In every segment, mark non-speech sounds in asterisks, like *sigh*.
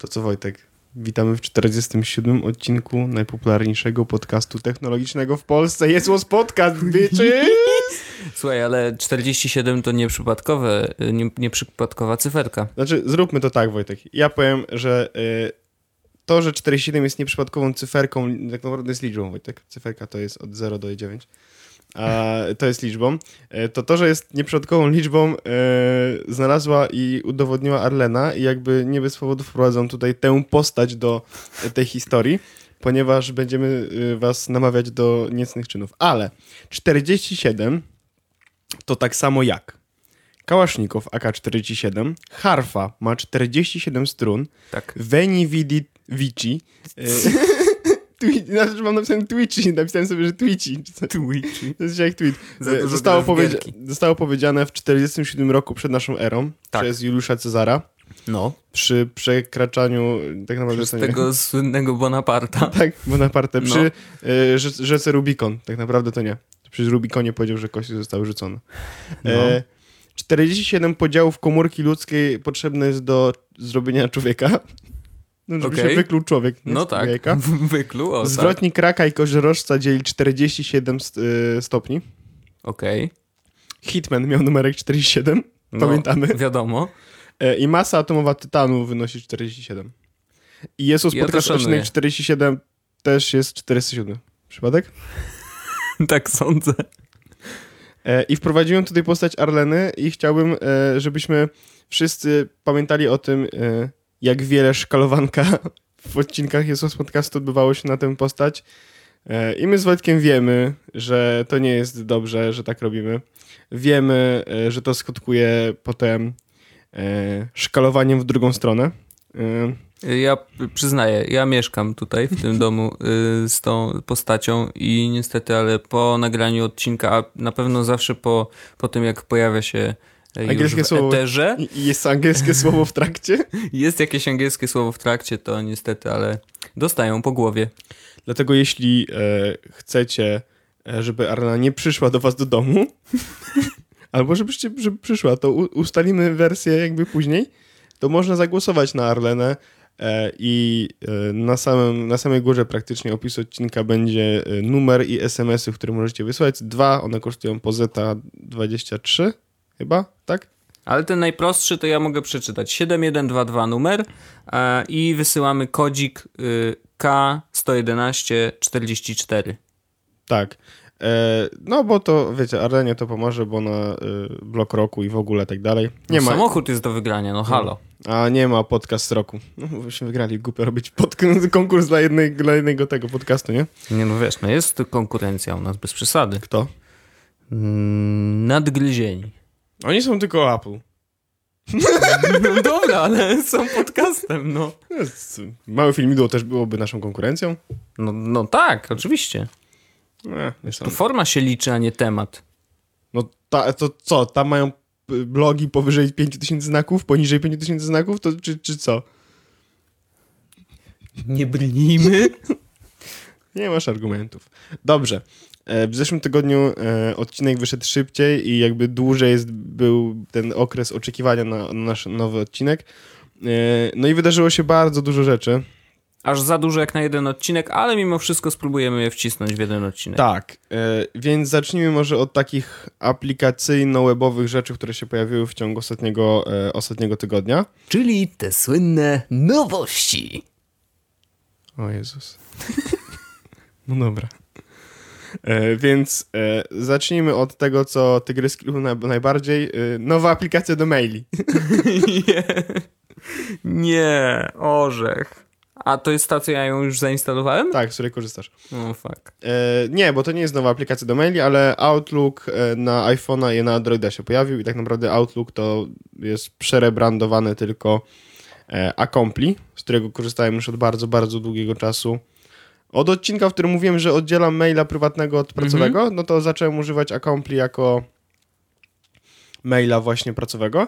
To co Wojtek? Witamy w 47 odcinku najpopularniejszego podcastu technologicznego w Polsce. Jest was podcast, bitches! *laughs* Słuchaj, ale 47 to nieprzypadkowe, nie, nieprzypadkowa cyferka. Znaczy, zróbmy to tak, Wojtek. Ja powiem, że y, to, że 47 jest nieprzypadkową cyferką, tak naprawdę jest liczbą, Wojtek. Cyferka to jest od 0 do 9 a to jest liczbą, e, to to, że jest nieprzypadkową liczbą, e, znalazła i udowodniła Arlena i jakby nie bez powodu wprowadzą tutaj tę postać do tej historii, ponieważ będziemy e, was namawiać do niecnych czynów. Ale 47 to tak samo jak Kałasznikow AK-47, harfa ma 47 strun, tak. Veni Vidi Vici, *laughs* Twitch, znaczy mam napisałem Twitchy, napisałem sobie, że Twitchy. Twitchy. *laughs* To jest jak tweet. Zostało, powiedzia zostało powiedziane w 47 roku przed naszą erą tak. przez Juliusza Cezara. No. Przy przekraczaniu tak naprawdę... Tego nie. słynnego Bonaparta. *laughs* tak, Bonaparte. Przy no. y, rzece Rubikon. Tak naprawdę to nie. Przy Rubikonie powiedział, że kości zostały rzucone. No. E, 47 podziałów komórki ludzkiej potrzebne jest do zrobienia człowieka. No, żeby okay. się wykluł człowiek. No tak, jajka. *laughs* wykluł, o, Zwrotnik tak. raka i koziorożca dzieli 47 st y, stopni. Okej. Okay. Hitman miał numerek 47, no, pamiętamy. wiadomo. E, I masa atomowa tytanu wynosi 47. I Jezus ja odcinek 47 też jest 47. Przypadek? *laughs* tak sądzę. E, I wprowadziłem tutaj postać Arleny i chciałbym, e, żebyśmy wszyscy pamiętali o tym, jak wiele szkalowanka *laughs* w odcinkach Jezus Podcastu odbywało się na tę postać. E, I my z Wojtkiem wiemy, że to nie jest dobrze, że tak robimy. Wiemy, e, że to skutkuje potem e, szkalowaniem w drugą stronę. Ja przyznaję, ja mieszkam tutaj w tym domu *laughs* z tą postacią i niestety, ale po nagraniu odcinka, a na pewno zawsze po, po tym, jak pojawia się angielskie słowo. Eterze. Jest angielskie słowo w trakcie? *laughs* Jest jakieś angielskie słowo w trakcie, to niestety, ale dostają po głowie. Dlatego jeśli e, chcecie, e, żeby Arna nie przyszła do was do domu, *laughs* albo żebyście żeby przyszła, to u, ustalimy wersję jakby później, to można zagłosować na Arlenę e, i e, na, samym, na samej górze praktycznie opisu odcinka będzie e, numer i SMS-y, które możecie wysłać. Dwa, one kosztują po zeta 23 chyba, tak? Ale ten najprostszy to ja mogę przeczytać. 7122 numer e, i wysyłamy kodzik y, K11144. Tak. E, no bo to, wiecie, Arlenie to pomoże, bo na y, blok roku i w ogóle tak dalej. Nie no, ma... Samochód jest do wygrania, no halo. A nie ma podcast roku. No, byśmy wygrali, głupio robić pod... *laughs* konkurs dla, jednej, dla jednego tego podcastu, nie? Nie no wiesz, no jest konkurencja u nas bez przesady. Kto? Mm, nadgryzieni. Oni są tylko Apple. No *laughs* dobra, ale są podcastem, no. Mały filmidło też byłoby naszą konkurencją? No, no tak, oczywiście. Nie, nie to forma się liczy, a nie temat. No ta, to co, tam mają blogi powyżej 5000 znaków, poniżej 5000 znaków, to czy, czy co? Nie brnijmy. *laughs* nie masz argumentów. Dobrze. E, w zeszłym tygodniu e, odcinek wyszedł szybciej i jakby dłużej jest, był ten okres oczekiwania na, na nasz nowy odcinek. E, no i wydarzyło się bardzo dużo rzeczy. Aż za dużo jak na jeden odcinek, ale mimo wszystko spróbujemy je wcisnąć w jeden odcinek. Tak, więc zacznijmy może od takich aplikacyjno-webowych rzeczy, które się pojawiły w ciągu ostatniego, ostatniego tygodnia. Czyli te słynne nowości. O Jezus. *laughs* no dobra. E, więc e, zacznijmy od tego, co Tygrys lubią najbardziej. E, nowa aplikacja do maili. *laughs* nie. nie, orzech. A to jest ta, co ja ją już zainstalowałem? Tak, z której korzystasz. No fuck. E, nie, bo to nie jest nowa aplikacja do maili, ale Outlook e, na iPhone'a i na Androida się pojawił i tak naprawdę Outlook to jest przerebrandowany tylko e, Accompli, z którego korzystałem już od bardzo, bardzo długiego czasu. Od odcinka, w którym mówiłem, że oddzielam maila prywatnego od pracowego, mm -hmm. no to zacząłem używać Accompli jako maila właśnie pracowego.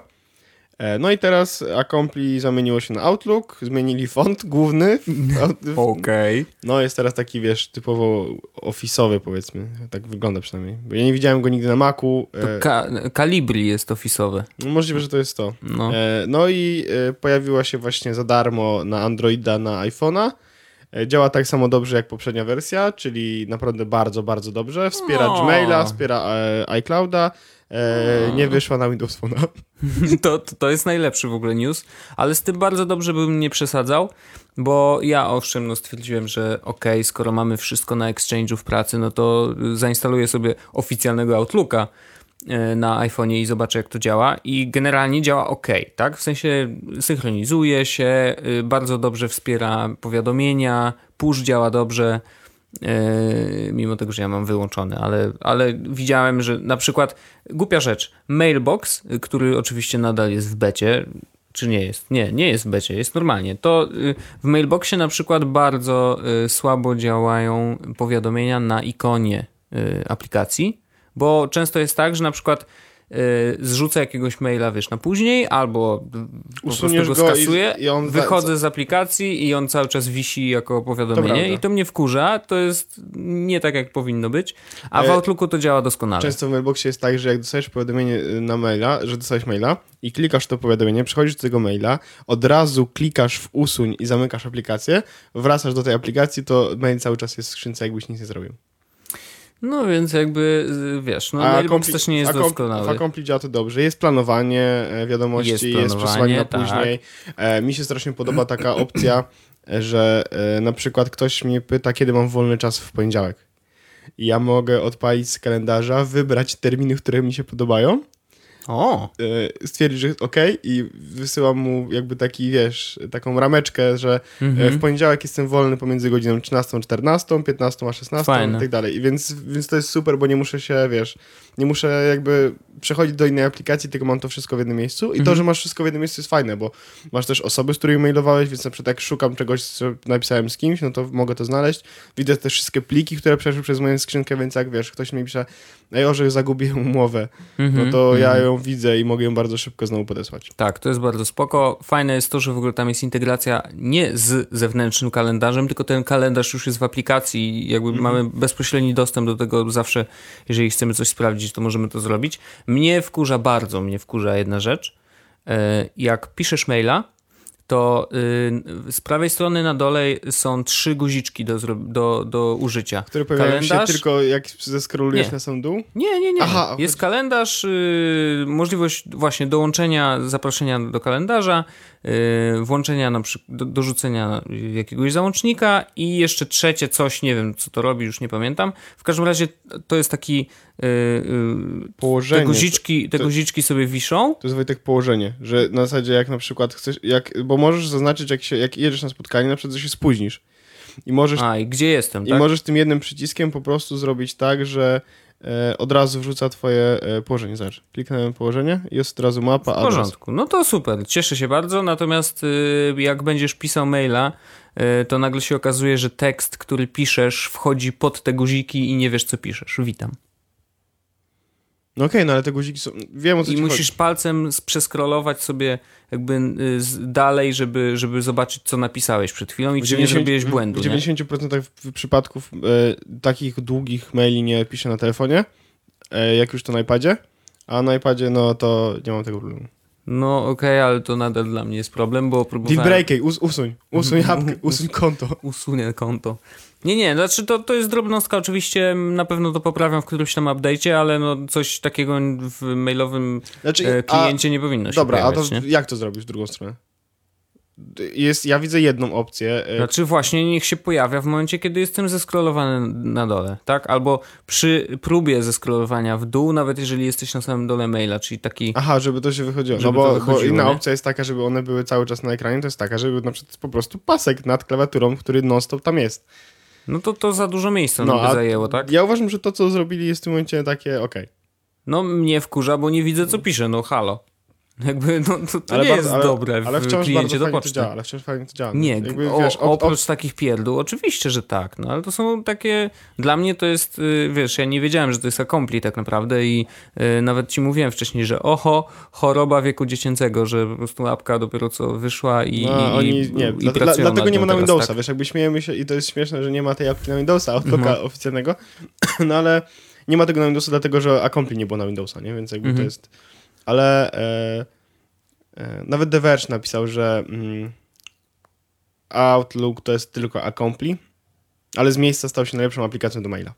E, No i teraz Accompli zamieniło się na Outlook, zmienili font główny. *laughs* Okej. No jest teraz taki, wiesz, typowo ofisowy powiedzmy. Tak wygląda przynajmniej. Bo ja nie widziałem go nigdy na Macu. To E, ka Calibri jest ofisowe. no Możliwe, że to jest to. No. E, No i pojawiła się właśnie za darmo na Androida, na iPhone'a. E, Działa tak samo dobrze jak poprzednia wersja, czyli naprawdę bardzo, bardzo dobrze. Wspiera O. Gmaila, wspiera e, iClouda. E, O. nie wyszła na Windows Phone'a. *laughs* To, to, jest najlepszy w ogóle news, ale z tym bardzo dobrze bym nie przesadzał, bo ja owszem, no stwierdziłem, że okej, skoro mamy wszystko na Exchange'u w pracy, no to zainstaluję sobie oficjalnego Outlooka na iPhone'ie i zobaczę jak to działa i generalnie działa ok, tak? W sensie synchronizuje się, y, bardzo dobrze wspiera powiadomienia, push działa dobrze, e, mimo tego, że ja mam wyłączony, ale, ale widziałem, że na przykład głupia rzecz, Mailbox, który oczywiście nadal jest w becie, czy nie jest? Nie, nie jest w becie, jest normalnie. To y, w Mailboxie na przykład bardzo y, słabo działają powiadomienia na ikonie aplikacji, bo często jest tak, że na przykład y, zrzucę jakiegoś maila, wiesz, na później, albo po prostu Usuniesz go go i- skasuję, i on wychodzę z aplikacji i on cały czas wisi jako To powiadomienie prawda. i to mnie wkurza, to jest nie tak, jak powinno być, a w E, Outlooku to działa doskonale. Często w mailboxie jest tak, że jak dostajesz powiadomienie y, na maila, że dostałeś maila i klikasz to powiadomienie, przechodzisz do tego maila, od razu klikasz w usuń i zamykasz aplikację, wracasz do tej aplikacji, to mail cały czas jest w skrzynce, jakbyś nic nie zrobił. No więc jakby, y, wiesz, no Mailbox Accompli- też nie jest doskonały. Accompli działa to dobrze. Jest planowanie e, wiadomości, Jest jest, planowanie, przesyłanie na tak. później. E, mi się strasznie podoba taka *clears throat* opcja, że e, na przykład ktoś mnie pyta, kiedy mam wolny czas w poniedziałek. I ja mogę odpalić z kalendarza, wybrać terminy, które mi się podobają, O, e, stwierdzić, że ok i wysyłam mu jakby taki, wiesz, taką rameczkę, że e, mhm. w poniedziałek jestem wolny pomiędzy godziną 13 a 14, 15 a 16 Fajne. i tak dalej. I Więc, więc to jest super, bo nie muszę się, wiesz, nie muszę jakby przechodzić do innej aplikacji, tylko mam to wszystko w jednym miejscu. I to, Mhm. że masz wszystko w jednym miejscu jest fajne, bo masz też osoby, z którymi mailowałeś, więc na przykład jak szukam czegoś, co napisałem z kimś, no to mogę to znaleźć. Widzę też wszystkie pliki, które przeszły przez moją skrzynkę, więc jak wiesz, ktoś mi pisze, ej, Orzech, zagubiłem *laughs* umowę, no Mhm, to ja mhm. ją widzę i mogę ją bardzo szybko znowu podesłać. Tak, to jest bardzo spoko. Fajne jest to, że w ogóle tam jest integracja nie z zewnętrznym kalendarzem, tylko ten kalendarz już jest w aplikacji i jakby Mhm. mamy bezpośredni dostęp do tego zawsze, jeżeli chcemy coś sprawdzić, to możemy to zrobić. Mnie wkurza bardzo, mnie wkurza jedna rzecz. E, Jak piszesz maila, to y, z prawej strony na dole są trzy guziczki do, do, do użycia. Które pojawiają się Kalendarz? tylko jak zeskrolujesz na sam dół. Nie, nie, nie. Aha, jest chodzi- kalendarz, y, możliwość właśnie dołączenia, zaproszenia do kalendarza, włączenia na przykład, do, dorzucenia jakiegoś załącznika i jeszcze trzecie coś, nie wiem co to robi, już nie pamiętam. W każdym razie to jest taki, y, y, Położenie. te guziczki, te to- guziczki sobie wiszą. To jest Wojtek położenie, że na zasadzie jak na przykład chcesz, jak, bo możesz zaznaczyć jak, się, jak jedziesz na spotkanie, na przykład, że się spóźnisz. I możesz, A, i gdzie jestem, i tak? możesz tym jednym przyciskiem po prostu zrobić tak, że od razu wrzuca twoje e, położenie. Zobacz, kliknąłem położenie i jest od razu mapa, W adres. porządku. No to super, cieszę się bardzo. Natomiast y, jak będziesz pisał maila, y, to nagle się okazuje, że tekst, który piszesz, wchodzi pod te guziki i nie wiesz, co piszesz. Witam. No okej, no ale te guziki są, wiem o co I musisz chodzi. palcem przeskrolować sobie jakby y, dalej, żeby, żeby zobaczyć, co napisałeś przed chwilą i W czy nie 90 zrobiłeś błędu. W nie? 90% w- przypadków e, takich długich maili nie piszę na telefonie, e, jak już to na iPadzie, a na iPadzie no to nie mam tego problemu. No okej, ale to nadal dla mnie jest problem, bo próbowałem... breaky, us, usuń, usuń *laughs* apkę, usuń konto. usunę konto. Nie, nie, znaczy to, to jest drobnostka, oczywiście na pewno to poprawiam w którymś tam update'cie, ale no coś takiego w mailowym Znaczy, e, kliencie nie powinno się Dobra, a pojawiać, to nie? jak to zrobić w drugą stronę? Jest, ja widzę jedną opcję. e, Znaczy właśnie niech się pojawia w momencie, kiedy jestem zeskrolowany na dole, tak? Albo przy próbie zeskrolowania w dół, nawet jeżeli jesteś na samym dole maila, czyli taki... Aha, żeby to się wychodziło. No bo, to bo wychodziło, inna nie? opcja jest taka, żeby one były cały czas na ekranie, to jest taka, żeby na przykład po prostu pasek nad klawiaturą, który non-stop tam jest. No to to za dużo miejsca No, no, by zajęło, tak? Ja uważam, że to, co zrobili jest w tym momencie takie okej. No mnie wkurza, bo nie widzę, co pisze, no halo. Jakby, no, to, to Ale nie bardzo- jest ale- dobre w Ale wciąż kliencie do to poczty. działa, ale wciąż fajnie to działa. Nie, Jakby, o, wiesz, op- oprócz takich pierdół, oczywiście, że tak, no ale to są takie, dla mnie to jest, y, wiesz, ja nie wiedziałem, że to jest Accompli tak naprawdę i y, nawet ci mówiłem wcześniej, że oho, choroba wieku dziecięcego, że po prostu apka dopiero co wyszła i, No, i, oni, i, nie, i dla, pracują dlatego nie ma na Windowsa, tak? wiesz, jakby śmiejemy się i to jest śmieszne, że nie ma tej apki na Windowsa, od Mhm. *laughs* oficjalnego, *clears throat* no ale nie ma tego na Windowsa, dlatego że Accompli nie było na Windowsa, nie, więc jakby to Mhm. jest, ale e, e, nawet The Verge napisał, że mm, Outlook to jest tylko Accompli, ale z miejsca stał się najlepszą aplikacją do maila.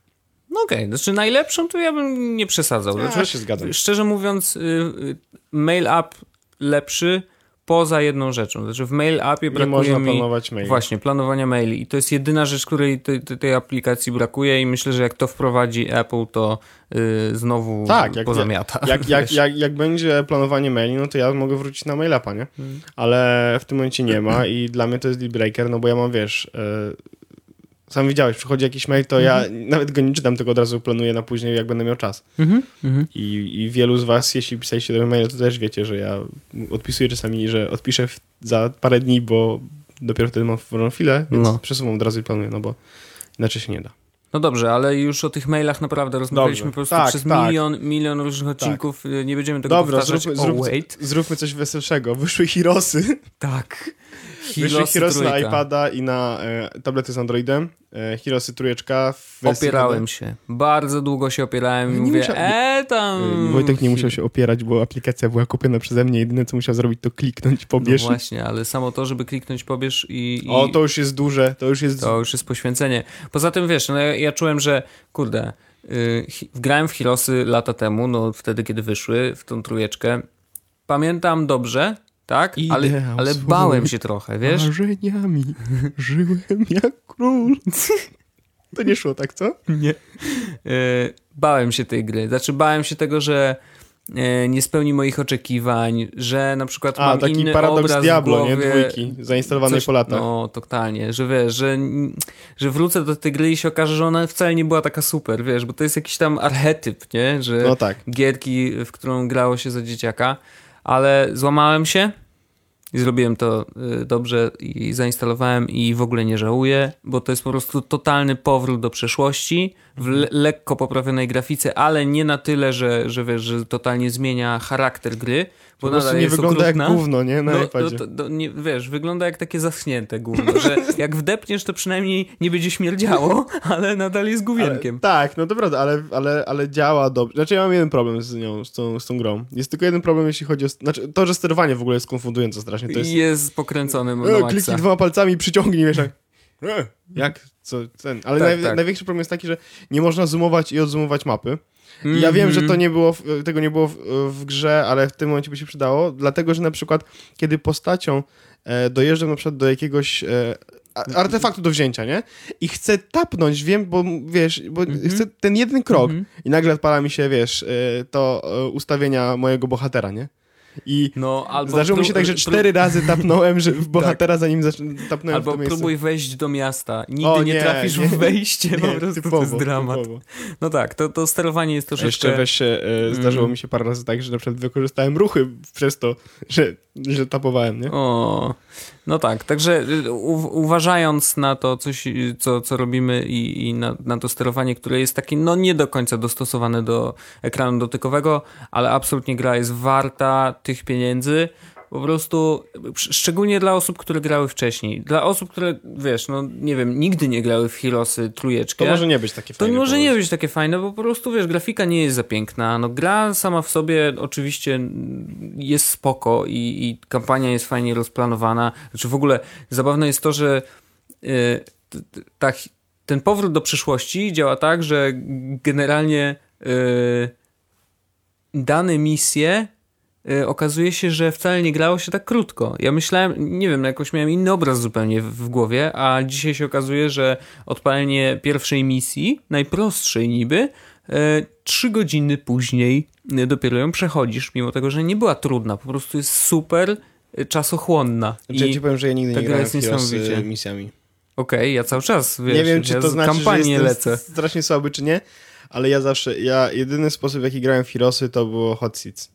No okej, znaczy najlepszą to ja bym nie przesadzał. Ja Znaczy, się zgadzam. Szczerze mówiąc, y, y, mail app lepszy poza jedną rzeczą. Znaczy w mail appie Nie brakuje można mi planować maili. właśnie planowania maili i to jest jedyna rzecz, której tej, tej, aplikacji brakuje i myślę, że jak to wprowadzi Apple, to y, znowu Tak, jak- pozamiata. Jak, jak, jak, jak będzie planowanie maili, no to ja mogę wrócić na mailapa, nie? Hmm. Ale w tym momencie nie ma i dla mnie to jest deal breaker, no bo ja mam, wiesz, e, sam widziałeś, przychodzi jakiś mail, to ja nawet go nie czytam, tylko od razu planuję na później, jak będę miał czas. Mhm, mhm. I, I wielu z was, jeśli pisaliście do maila, to też wiecie, że ja odpisuję czasami, że odpiszę w, za parę dni, bo dopiero wtedy mam wolną chwilę, więc No. przesuwam od razu i planuję, no bo inaczej się nie da. No dobrze, ale już o tych mailach naprawdę rozmawialiśmy Dobrze. po prostu Tak, przez tak. milion, milion różnych odcinków. y, Nie będziemy tego Dobra, powtarzać. zróbmy, oh, zróbmy coś weselszego. Wyszły Hirosy. Tak. Wyszły Hirosy na iPada i na e, tablety z Androidem. E, Hirosy trójeczka w Opierałem się. Bardzo długo się opierałem i Nie mówię, musiał- e tam... E, Wojtek nie musiał się opierać, bo aplikacja była kupiona przeze mnie. Jedyne, co musiał zrobić, to kliknąć, No pobierz. właśnie, ale samo to, żeby kliknąć pobierz i... i o, to już jest duże, to już jest... to już jest poświęcenie. Poza tym, wiesz, no ja, ja czułem, że kurde, y, grałem w Hirosy lata temu, no wtedy, kiedy wyszły, w tą trójeczkę. Pamiętam dobrze, tak? Ale, Ideał ale swój. bałem się trochę, wiesz? Marzeniami *laughs* żyłem jak król. *laughs* To nie szło tak, co? Nie. E, bałem się tej gry. Znaczy, bałem się tego, że e, nie spełni moich oczekiwań, że na przykład A, mam taki inny paradoks obraz Diablo, w nie? głowie, Dwójki, zainstalowanej Coś- po latach. No, totalnie, że wiesz, że, że wrócę do tej gry i się okaże, że ona wcale nie była taka super, wiesz, bo to jest jakiś tam archetyp, nie? Że No tak. gierki, w którą grało się za dzieciaka, ale złamałem się i zrobiłem to y, dobrze i zainstalowałem i w ogóle nie żałuję, bo to jest po prostu totalny powrót do przeszłości w le lekko poprawionej grafice, ale nie na tyle, że, że wiesz, że totalnie zmienia charakter gry, bo Po nadal nie jest wygląda okrutna. jak gówno, nie? Na No, iPadzie. to, to, nie, wiesz, wygląda jak takie zaschnięte gówno, że *laughs* jak wdepniesz, to przynajmniej nie będzie śmierdziało, ale nadal jest gówienkiem. Ale, tak, no to prawda, ale, ale, ale działa dobrze. Znaczy ja mam jeden problem z nią, z tą, z tą grą. Jest tylko jeden problem, jeśli chodzi o... Znaczy to, że sterowanie w ogóle jest konfundujące strasznie. To jest... jest... E, maksa. kliknij dwoma palcami, przyciągnij, wiesz, jak... E, jak? Co? Ten. Ale Tak, naj, tak. największy problem jest taki, że nie można zoomować i odzoomować mapy. I Ja wiem, że to Mhm. nie było, w, tego nie było w, w grze, ale w tym momencie by się przydało, dlatego, że na przykład, kiedy postacią e, dojeżdżam na przykład do jakiegoś e, artefaktu do wzięcia, nie? I chcę tapnąć, wiem, bo wiesz, bo Mhm. chcę ten jeden krok Mhm. i nagle odpala mi się, wiesz, e, to e, ustawienia mojego bohatera, nie? I No, albo zdarzyło mi się tak, że cztery razy tapnąłem, że w bohatera, zanim zacz- tapnąłem w Albo próbuj wejść do miasta. Nigdy O, nie, nie, trafisz nie. w wejście, po Nie, prostu typowo, to jest dramat. typowo. No tak, to, to sterowanie jest troszeczkę... Jeszcze weź się, e, zdarzyło Mm. mi się parę razy tak, że na przykład wykorzystałem ruchy przez to, że, że tapowałem, nie? O, no tak, także y, u, uważając na to, coś, y, co, co robimy i, i na, na to sterowanie, które jest takie, no nie do końca dostosowane do ekranu dotykowego, ale absolutnie gra jest warta tych pieniędzy. Po prostu, sz- szczególnie dla osób, które grały wcześniej. Dla osób, które, wiesz, no nie wiem, nigdy nie grały w Heroesy trójeczkę. To może nie być takie To fajne. może pomysł. nie być takie fajne, bo po prostu, wiesz, grafika nie jest za piękna. No gra sama w sobie oczywiście jest spoko i, i kampania jest fajnie rozplanowana. Znaczy w ogóle zabawne jest to, że y, t- t- ta, hi- ten powrót do przyszłości działa tak, że generalnie y, dane misje okazuje się, że wcale nie grało się tak krótko. Ja myślałem, nie wiem, jakoś miałem inny obraz zupełnie w, głowie, a dzisiaj się okazuje, że odpalenie pierwszej misji, najprostszej niby, y, trzy godziny później y, dopiero ją przechodzisz, mimo tego, że nie była trudna, po prostu jest super y, czasochłonna. Znaczy, ja ci powiem, że ja nigdy nie gra grałem niesamowicie. misjami. Okej, ja cały czas, wiesz, nie wiem, czy ja to z znaczy, że kampanii jestem lecę. strasznie słaby, czy nie, ale ja zawsze, ja jedyny sposób, w jaki grałem w Heroesy, to było Hot Seats.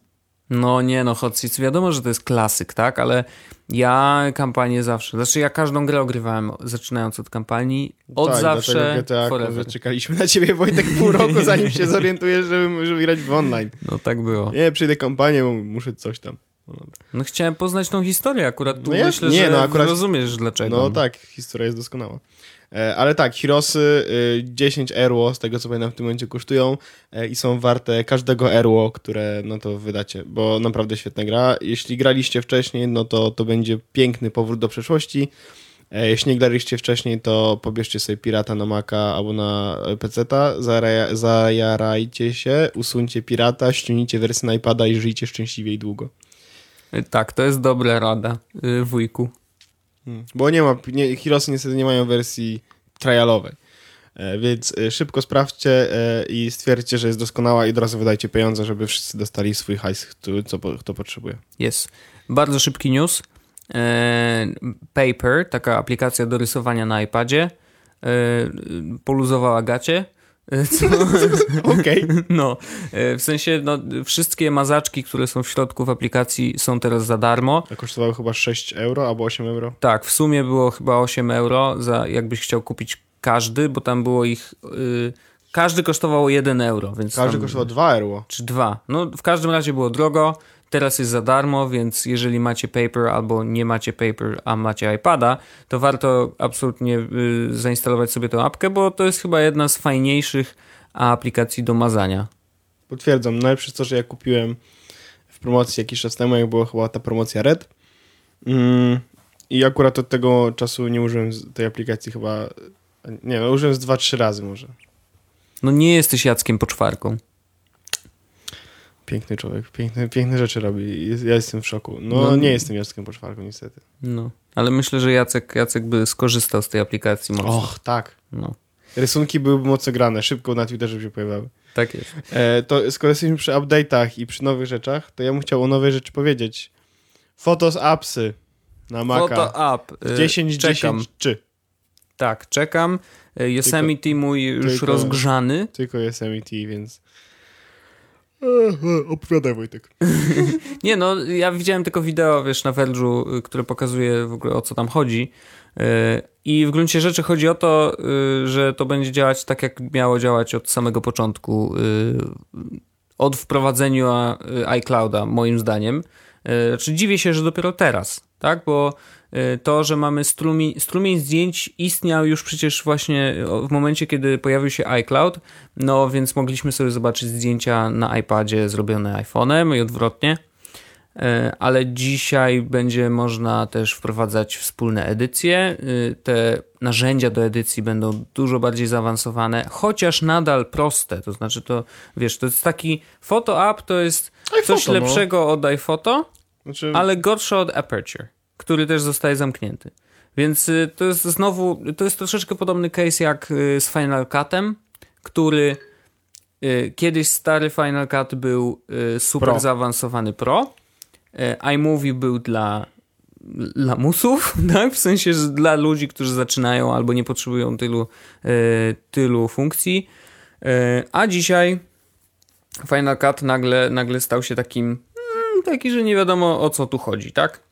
No nie no, Hot Seats wiadomo, że to jest klasyk, tak? Ale ja kampanię zawsze, znaczy ja każdą grę ogrywałem zaczynając od kampanii, od tak, zawsze, GTA, forever. czekaliśmy na ciebie Wojtek pół roku, zanim się *laughs* zorientujesz, żeby, żeby grać w online. No tak było. Nie, przyjdę kampanię, bo muszę coś tam. No. No chciałem poznać tą historię, akurat tu No ja- myślę, nie, że no akurat- rozumiesz dlaczego. no tak, historia jest doskonała. E, ale tak, Hirosy y, 10 erło, z tego co pamiętam w tym momencie kosztują e, i są warte każdego erło, które no to wydacie, bo naprawdę świetna gra. Jeśli graliście wcześniej, no to to będzie piękny powrót do przeszłości. E, jeśli nie graliście wcześniej, to pobierzcie sobie Pirata na Maca albo na PC-ta, zara- zajarajcie się, usuńcie Pirata, ściągnijcie wersję na iPada i żyjcie szczęśliwie i długo. Tak, to jest dobra rada, y, wujku. Hmm. Bo nie ma, nie, Hirosy niestety nie mają wersji trialowej. E, Więc e, szybko sprawdźcie e, i stwierdźcie, że jest doskonała i od razu wydajcie pieniądze, żeby wszyscy dostali swój hajs, kto, co, kto potrzebuje. Jest. Bardzo szybki news. Paper, taka aplikacja do rysowania na iPadzie, poluzowała gacie. *laughs* Okej. no, e, w sensie no, wszystkie mazaczki, które są w środku w aplikacji są teraz za darmo. A kosztowały chyba 6 euro albo 8 euro. Tak, w sumie było chyba 8 euro, za jakbyś chciał kupić każdy, bo tam było ich... y, każdy kosztował 1 euro, więc Każdy tam, kosztował 2 euro. czy dwa. No, w każdym razie było drogo. Teraz jest za darmo, więc jeżeli macie paper albo nie macie paper, a macie iPada, to warto absolutnie y, zainstalować sobie tę apkę, bo to jest chyba jedna z fajniejszych aplikacji do mazania. Potwierdzam. Najlepsze jest to, że ja kupiłem w promocji jakiś czas temu, jak była chyba ta promocja Red. Mm, I akurat od tego czasu nie użyłem tej aplikacji chyba... Nie, no, użyłem z 2-3 razy może. No nie jesteś Jackiem Poczwarką. Piękny człowiek, piękne, piękne rzeczy robi. Ja jestem w szoku. No, No, nie jestem Jackiem Poczwarką niestety. No, ale myślę, że Jacek, Jacek by skorzystał z tej aplikacji mocno. Och, tak. No, Rysunki byłyby mocno grane, szybko na Twitterze by się pojawiały. tak jest. E, to skoro jesteśmy przy update'ach i przy nowych rzeczach, to ja bym chciał o nowej rzeczy powiedzieć. Fotos appsy na Maca. Photo Up. y, 10 czekam. 10 czy Tak, czekam. Y, Yosemite mój już tylko- rozgrzany. tylko Yosemite, więc... Opowiadaj Wojtek. *laughs* Nie no, ja widziałem tylko wideo, wiesz, na Verge'u, y, które pokazuje w ogóle o co tam chodzi. Y, I w gruncie rzeczy chodzi o to, y, że to będzie działać tak, jak miało działać od samego początku. Od wprowadzenia iClouda, moim zdaniem. Znaczy dziwię się, że dopiero teraz, tak? Bo to, że mamy strumień, strumień zdjęć istniał już przecież właśnie w momencie, kiedy pojawił się iCloud, no więc mogliśmy sobie zobaczyć zdjęcia na iPadzie zrobione iPhone'em i odwrotnie. E, ale dzisiaj będzie można też wprowadzać wspólne edycje. Y, Te narzędzia do edycji będą dużo bardziej zaawansowane, chociaż nadal proste. To znaczy, to wiesz, to jest taki Photo App to jest coś iPhoto, no. lepszego od iPhoto, Znaczy, ale gorsze od Aperture, który też zostaje zamknięty. Więc y, to jest znowu, to jest troszeczkę podobny case jak y, z Final Cutem, który y, kiedyś stary Final Cut był super Pro. zaawansowany pro. IMovie był dla lamusów, *laughs* tak? W sensie, że dla ludzi, którzy zaczynają albo nie potrzebują tylu, tylu funkcji. A dzisiaj Final Cut nagle, nagle stał się takim mm, taki, że nie wiadomo o co tu chodzi, tak?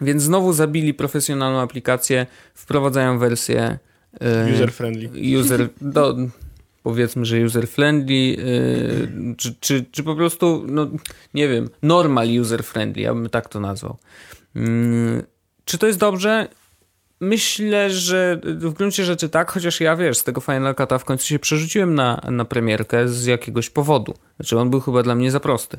Więc znowu zabili profesjonalną aplikację, wprowadzają wersję e, user friendly. user *laughs* do, powiedzmy, że user friendly, e, czy, czy, czy po prostu, no nie wiem, normal user friendly, ja bym tak to nazwał. Mm, Czy to jest dobrze? Myślę, że w gruncie rzeczy tak, chociaż ja wiesz, z tego Final Cut'a w końcu się przerzuciłem na, na premierkę z jakiegoś powodu. Znaczy on był chyba dla mnie za prosty.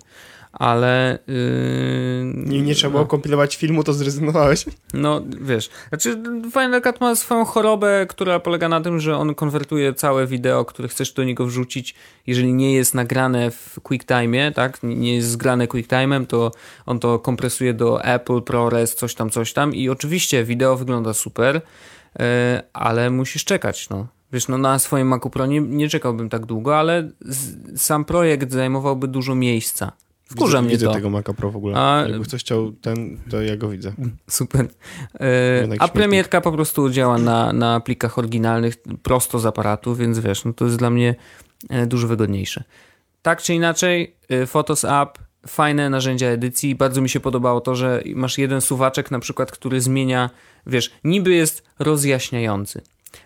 Ale. Yy, Nie, nie trzeba było kompilować filmu, to zrezygnowałeś. no, wiesz, znaczy Final Cut ma swoją chorobę, która polega na tym, że on konwertuje całe wideo, które chcesz do niego wrzucić, jeżeli nie jest nagrane w QuickTime, tak, nie jest zgrane QuickTime'em, to on to kompresuje do Apple, ProRes, coś tam, coś tam i oczywiście wideo wygląda super, e, ale musisz czekać, no. Wiesz, no na swoim Macu Pro nie, nie czekałbym tak długo, ale z, sam projekt zajmowałby dużo miejsca. Wkurza widzę, mnie widzę to. tego Maca Pro w ogóle. A- Jakby ktoś chciał ten, to ja go widzę. Super. E, Jednak a premierka po prostu działa na, na plikach oryginalnych prosto z aparatu, więc wiesz, no to jest dla mnie e, dużo wygodniejsze. Tak czy inaczej, e, Photos App fajne narzędzia edycji. Bardzo mi się podobało to, że masz jeden suwaczek na przykład, który zmienia, wiesz, niby jest rozjaśniający,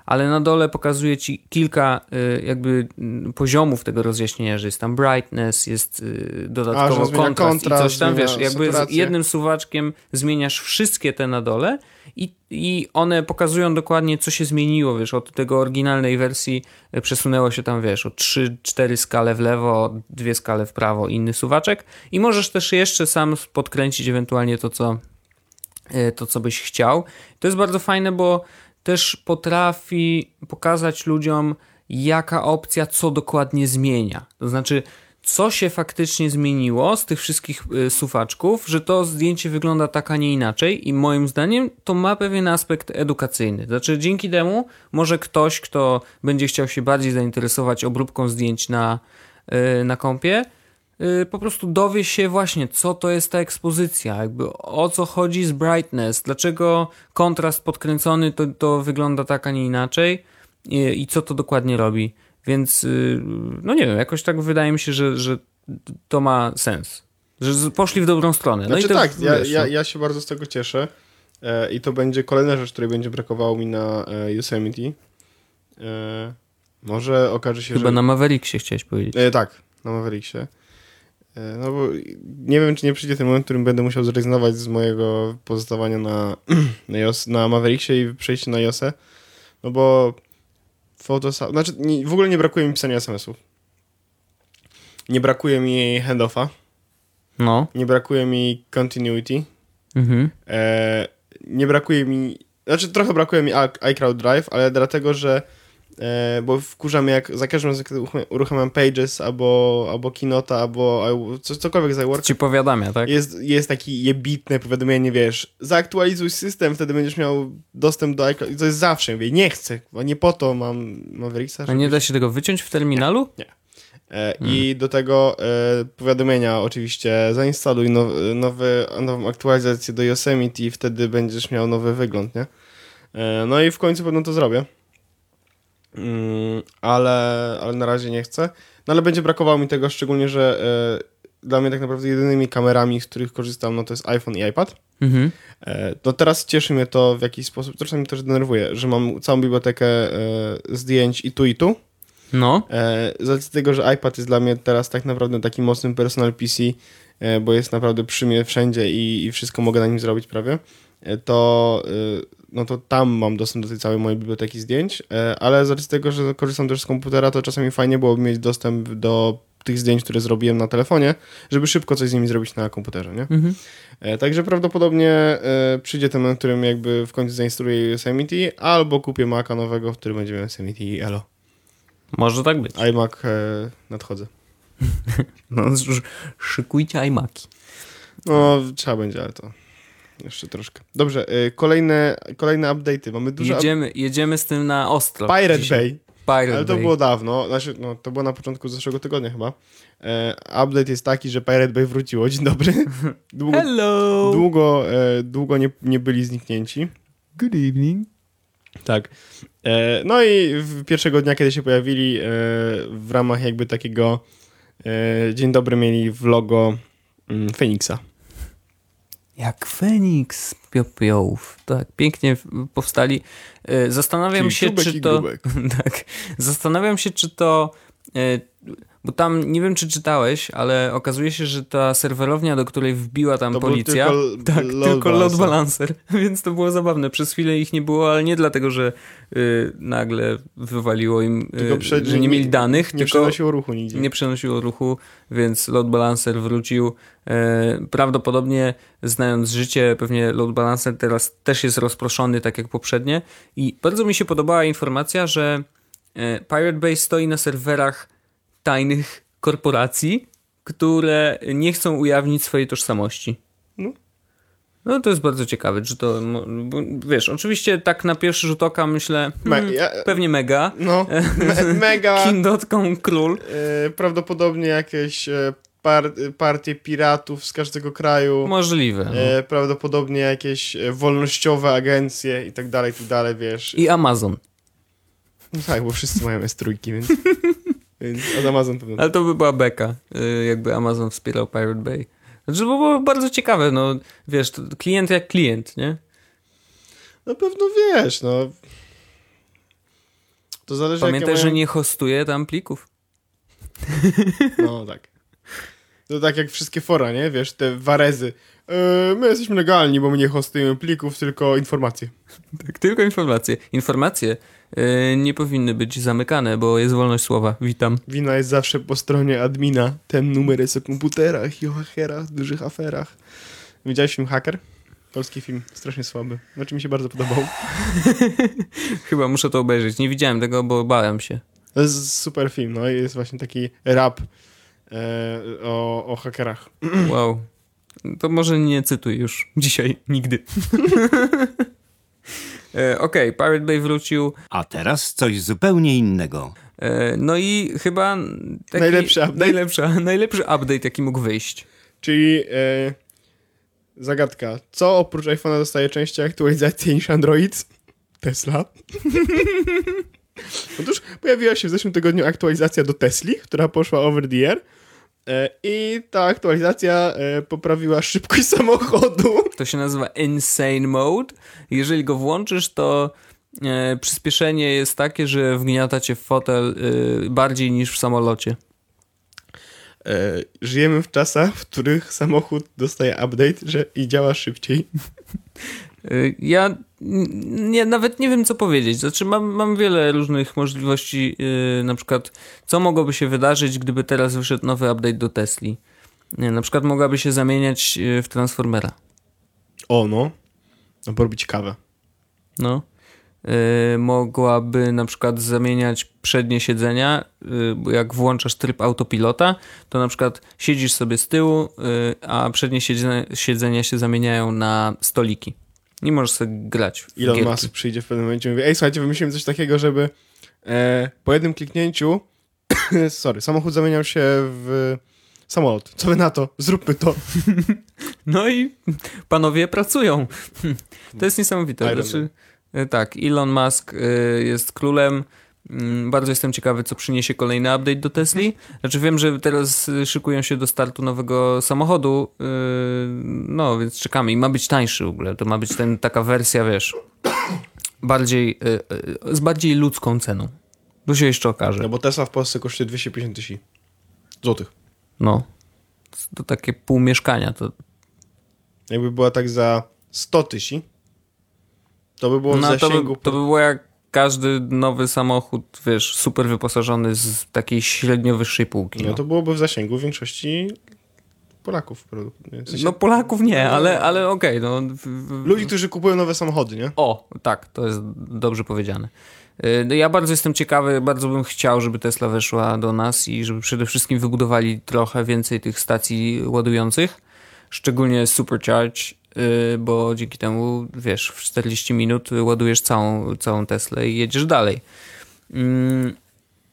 ale na dole pokazuje ci kilka y, jakby y, poziomów tego rozjaśnienia, że jest tam brightness, jest y, dodatkowo A, kontrast, kontrast, i coś tam, wiesz, jakby z jednym suwaczkiem zmieniasz wszystkie te na dole i, i one pokazują dokładnie, co się zmieniło, wiesz, od tego oryginalnej wersji y, przesunęło się tam, wiesz, o 3-4 skale w lewo, dwie skale w prawo, inny suwaczek i możesz też jeszcze sam podkręcić ewentualnie to, co to, co byś chciał. To jest bardzo fajne, bo też potrafi pokazać ludziom, jaka opcja co dokładnie zmienia. To znaczy, co się faktycznie zmieniło z tych wszystkich y, suwaczków, że to zdjęcie wygląda tak, a nie inaczej i moim zdaniem to ma pewien aspekt edukacyjny. Znaczy, dzięki temu może ktoś, kto będzie chciał się bardziej zainteresować obróbką zdjęć na, y, na kompie, po prostu dowie się właśnie, co to jest ta ekspozycja, jakby o co chodzi z brightness, dlaczego kontrast podkręcony to, to wygląda tak, a nie inaczej i, i co to dokładnie robi. Więc, y, no nie wiem, jakoś tak wydaje mi się, że, że to ma sens. Że poszli w dobrą stronę. No Znaczy i to, tak, ja, ja, no. ja się bardzo z tego cieszę e, i to będzie kolejna rzecz, której będzie brakowało mi na e, Yosemite. E, może okaże się, Chyba że... na Mavericksie chciałeś powiedzieć. Tak, na Mavericksie. E, no bo nie wiem, czy nie przyjdzie ten moment, w którym będę musiał zrezygnować z mojego pozostawania na, *clears throat* na, iOS, na Mavericksie i przejść na iOSę. No bo Photoshop... Znaczy, nie, w ogóle nie brakuje mi pisania SMS-ów. Nie brakuje mi handoffa. No. Nie brakuje mi continuity. Mhm. E, nie brakuje mi. Znaczy, trochę brakuje mi iCloud Drive, ale dlatego, że. E, bo wkurza mnie, jak za każdym razem, kiedy uruchamiam- Pages albo, albo Kinota, albo i- co, cokolwiek z iWork, Ci powiadamia, tak? jest, jest taki jebitne powiadomienie, wiesz, zaktualizuj system, wtedy będziesz miał dostęp do iCloud. To jest zawsze. Mówię, nie chcę, nie po to mam Mavericksa. A nie da się tego wyciąć w terminalu? E, I do tego e, powiadomienia oczywiście zainstaluj now, nowy, nową aktualizację do Yosemite i wtedy będziesz miał nowy wygląd, nie? E, no i w końcu pewno to zrobię. Mm, ale, ale na razie nie chcę. No ale będzie brakowało mi tego, szczególnie, że e, dla mnie tak naprawdę jedynymi kamerami, z których korzystam, no to jest iPhone i iPad. Mhm. E, No teraz cieszy mnie to w jakiś sposób, mnie też denerwuje, że mam całą bibliotekę e, zdjęć i tu i tu. No. E, z racji tego, że iPad jest dla mnie teraz tak naprawdę takim mocnym personal PC, e, bo jest naprawdę przy mnie wszędzie i, i wszystko mogę na nim zrobić prawie, to, e, no to tam mam dostęp do tej całej mojej biblioteki zdjęć, e, ale z racji tego, że korzystam też z komputera, to czasami fajnie byłoby mieć dostęp do tych zdjęć, które zrobiłem na telefonie, żeby szybko coś z nimi zrobić na komputerze, nie? Mhm. E, Także prawdopodobnie e, przyjdzie ten moment, w którym jakby w końcu zainstaluję Yosemite, albo kupię Maca nowego, w którym będzie miał Yosemite i Elo. Może tak być. iMac e, nadchodzę. *laughs* No, sz- szykujcie iMaki. No, trzeba będzie, ale to jeszcze troszkę. Dobrze, y, kolejne, kolejne update'y. Mamy dużo... Jedziemy, jedziemy z tym na ostro. Pirate dzisiaj. Bay, Pirate ale to Bay. było dawno, znaczy, no, to było na początku zeszłego tygodnia chyba. E, update jest taki, że Pirate Bay wróciło. Dzień dobry. *laughs* Długo, Hello! długo, e, długo nie, nie byli zniknięci. Good evening. Tak. E, no i w pierwszego dnia, kiedy się pojawili, e, w ramach jakby takiego e, dzień dobry mieli w logo mm, Feniksa. Jak Feniks z popiołów. Tak, pięknie powstali. E, Zastanawiam Czyli się, czy to... *laughs* tak. Zastanawiam się, czy to... e, Bo tam, nie wiem czy czytałeś, ale okazuje się, że ta serwerownia, do której wbiła tam To policja... tylko *laughs* tak, load tylko load balancer. *laughs* Więc to było zabawne. Przez chwilę ich nie było, ale nie dlatego, że y, nagle wywaliło im, y, przed- że nie mieli danych, Nie tylko przenosiło ruchu nigdzie. nie przenosiło ruchu, więc load balancer wrócił. E, prawdopodobnie, znając życie, pewnie load balancer teraz też jest rozproszony, tak jak poprzednie. I bardzo mi się podobała informacja, że Pirate Bay stoi na serwerach tajnych korporacji, które nie chcą ujawnić swojej tożsamości. No. No to jest bardzo ciekawe, że to, wiesz, oczywiście tak na pierwszy rzut oka myślę, Me- hmm, ja- pewnie mega, No, me, mega. *laughs* King.com król, E, prawdopodobnie jakieś e, par, partie piratów z każdego kraju. możliwe. no. E, prawdopodobnie jakieś e, wolnościowe agencje i tak dalej, i tak dalej, wiesz. I Amazon. No tak, bo wszyscy mają S3, więc... *laughs* Więc od Amazon pewno. Ale to by była beka, y, jakby Amazon wspierał Pirate Bay. Znaczy, to było bardzo ciekawe, no wiesz, klient jak klient, nie? No pewno wiesz, no. To zależy Pamiętaj, że nie hostuje tam plików. No tak. To tak jak wszystkie fora, nie? Wiesz, te warezy. Yy, my jesteśmy legalni, bo my nie hostujemy plików, tylko informacje. Tak, tylko informacje. Informacje y, nie powinny być zamykane, bo jest wolność słowa. Witam. Wina jest zawsze po stronie admina. Ten numer jest o komputerach i o hakerach, dużych aferach. Widziałeś film Hacker? Polski film, strasznie słaby. Znaczy mi się bardzo podobał. *laughs* Chyba muszę to obejrzeć. Nie widziałem tego, bo bałem się. To jest super film, no i jest właśnie taki rap o, o hakerach. Wow. To może nie cytuj już dzisiaj, nigdy. *laughs* E, Okej, Pirate Bay wrócił. A teraz coś zupełnie innego. E, No i chyba taki Najlepszy update? Najlepszy, najlepszy update, jaki mógł wyjść. Czyli e, zagadka. Co oprócz iPhone'a dostaje częściej aktualizacji niż Android? Tesla. *laughs* Otóż pojawiła się w zeszłym tygodniu aktualizacja do Tesli, która poszła over the air. E, I ta aktualizacja e, poprawiła szybkość *laughs* samochodu. To się nazywa Insane Mode. Jeżeli go włączysz, to e, przyspieszenie jest takie, że wgniata cię w fotel bardziej niż w samolocie. Żyjemy w czasach, w których samochód dostaje update że i działa szybciej. Ja nie, nawet nie wiem, co powiedzieć. Znaczy, mam, mam wiele różnych możliwości, yy, na przykład, co mogłoby się wydarzyć, gdyby teraz wyszedł nowy update do Tesli. Nie, na przykład mogłaby się zamieniać yy, w Transformera. O no. No porobić kawę. No. Yy, mogłaby na przykład zamieniać przednie siedzenia, yy, bo jak włączasz tryb autopilota, to na przykład siedzisz sobie z tyłu, yy, a przednie siedzenia, siedzenia się zamieniają na stoliki. Nie możesz sobie grać w Elon gierki. Musk przyjdzie w pewnym momencie i mówi, ej słuchajcie, wymyśliłem coś takiego, żeby e, po jednym kliknięciu *coughs* sorry, samochód zamieniał się w samolot. Co wy na to? Zróbmy to. *laughs* No i panowie pracują. *laughs* To jest niesamowite. Znaczy, e, tak, Elon Musk e, jest królem. Mm, Bardzo jestem ciekawy, co przyniesie kolejny update do Tesli. Znaczy wiem, że teraz e, szykują się do startu nowego samochodu, e, no więc czekamy. I ma być tańszy w ogóle. To ma być ten, taka wersja, wiesz, bardziej, e, z bardziej ludzką ceną. Tu się jeszcze okaże. No bo Tesla w Polsce kosztuje 250 tysięcy złotych. No. To takie pół mieszkania. To, Jakby była tak za 100 tysięcy, to by było w No to by, zasięgu... to by było jak każdy nowy samochód, wiesz, super wyposażony z takiej średnio wyższej półki. No No, to byłoby w zasięgu większości Polaków. W sensie no Polaków nie, ale, ale okej, no. w- w- Ludzi, którzy kupują nowe samochody, nie? O, tak, to jest dobrze powiedziane. Y, No ja bardzo jestem ciekawy, bardzo bym chciał, żeby Tesla weszła do nas i żeby przede wszystkim wybudowali trochę więcej tych stacji ładujących, szczególnie Supercharge, bo dzięki temu, wiesz, w 40 minut ładujesz całą, całą Teslę i jedziesz dalej. Mm,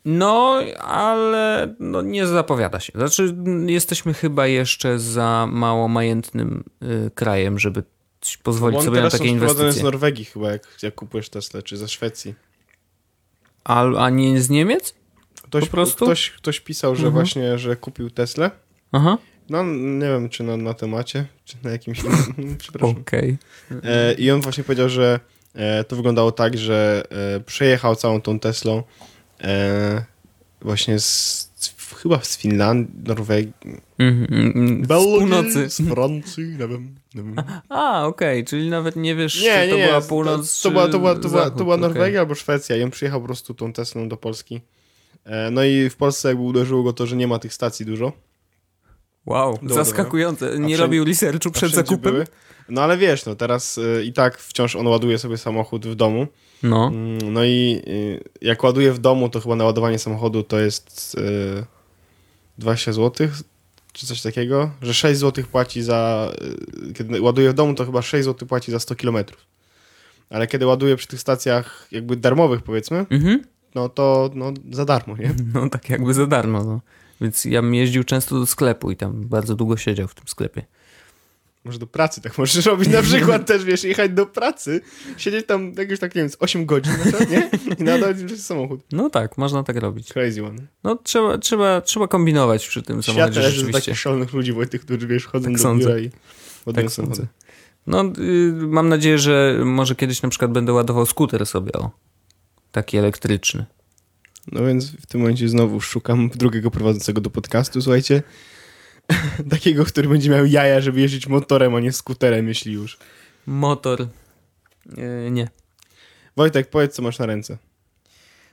No, ale no, nie zapowiada się. Znaczy, jesteśmy chyba jeszcze za mało majętnym y, krajem, żeby pozwolić sobie na takie inwestycje. z Norwegii chyba, jak, jak kupujesz Tesla, czy ze Szwecji. A, a nie z Niemiec? Ktoś, Po prostu? Ktoś, ktoś pisał, że Mhm. właśnie, że kupił Teslę. Aha. No, nie wiem, czy na, na temacie, czy na jakimś. *laughs* *laughs* Przepraszam. Okej. E, I on właśnie powiedział, że e, to wyglądało tak, że e, przejechał całą tą Teslą e, właśnie z, z, chyba z Finlandii, Norwegii, Mhm, mhm. Z północy. z Francji, nie wiem. Nie, wiem. *laughs* A, okej, czyli nawet nie wiesz, nie, czy nie, to nie, była to, północ, to, czy była, to, była, to, była, to była. Norwegia albo Szwecja i on przyjechał po prostu tą Teslą do Polski. E, no i w Polsce jakby uderzyło go to, że nie ma tych stacji dużo. Wow, Dobra. zaskakujące. Nie wszędzie- robił researchu przed zakupem? były. No ale wiesz, no teraz y, i tak wciąż on ładuje sobie samochód w domu. No. Mm, No i y, jak ładuje w domu, to chyba na ładowanie samochodu to jest y, 20 zł, czy coś takiego, że 6 zł płaci za. y, Kiedy ładuje w domu, to chyba 6 zł płaci za 100 km. Ale kiedy ładuje przy tych stacjach jakby darmowych, powiedzmy, Mhm. no to no, za darmo, nie? *laughs* No tak jakby za darmo, no. Więc ja bym jeździł często do sklepu i tam bardzo długo siedział w tym sklepie. Może do pracy tak możesz robić na przykład *laughs* też, wiesz, jechać do pracy, siedzieć tam jakieś tak, nie wiem, z 8 godzin, na przykład, nie? I nadal przez samochód. No tak, można tak robić. Crazy one. No trzeba, trzeba, trzeba kombinować przy tym Świat samochodzie rzeczywiście. takich szalonych ludzi, Wojtek, którzy, wiesz, chodzą Tak do sądzę. biura i Tak sądzę. No, y, mam nadzieję, że może kiedyś na przykład będę ładował skuter sobie, o. Taki elektryczny. No więc w tym momencie znowu szukam drugiego prowadzącego do podcastu, słuchajcie. *laughs* Takiego, który będzie miał jaja, żeby jeździć motorem, a nie skuterem, jeśli już. Motor. Y, nie. Wojtek, powiedz, co masz na ręce.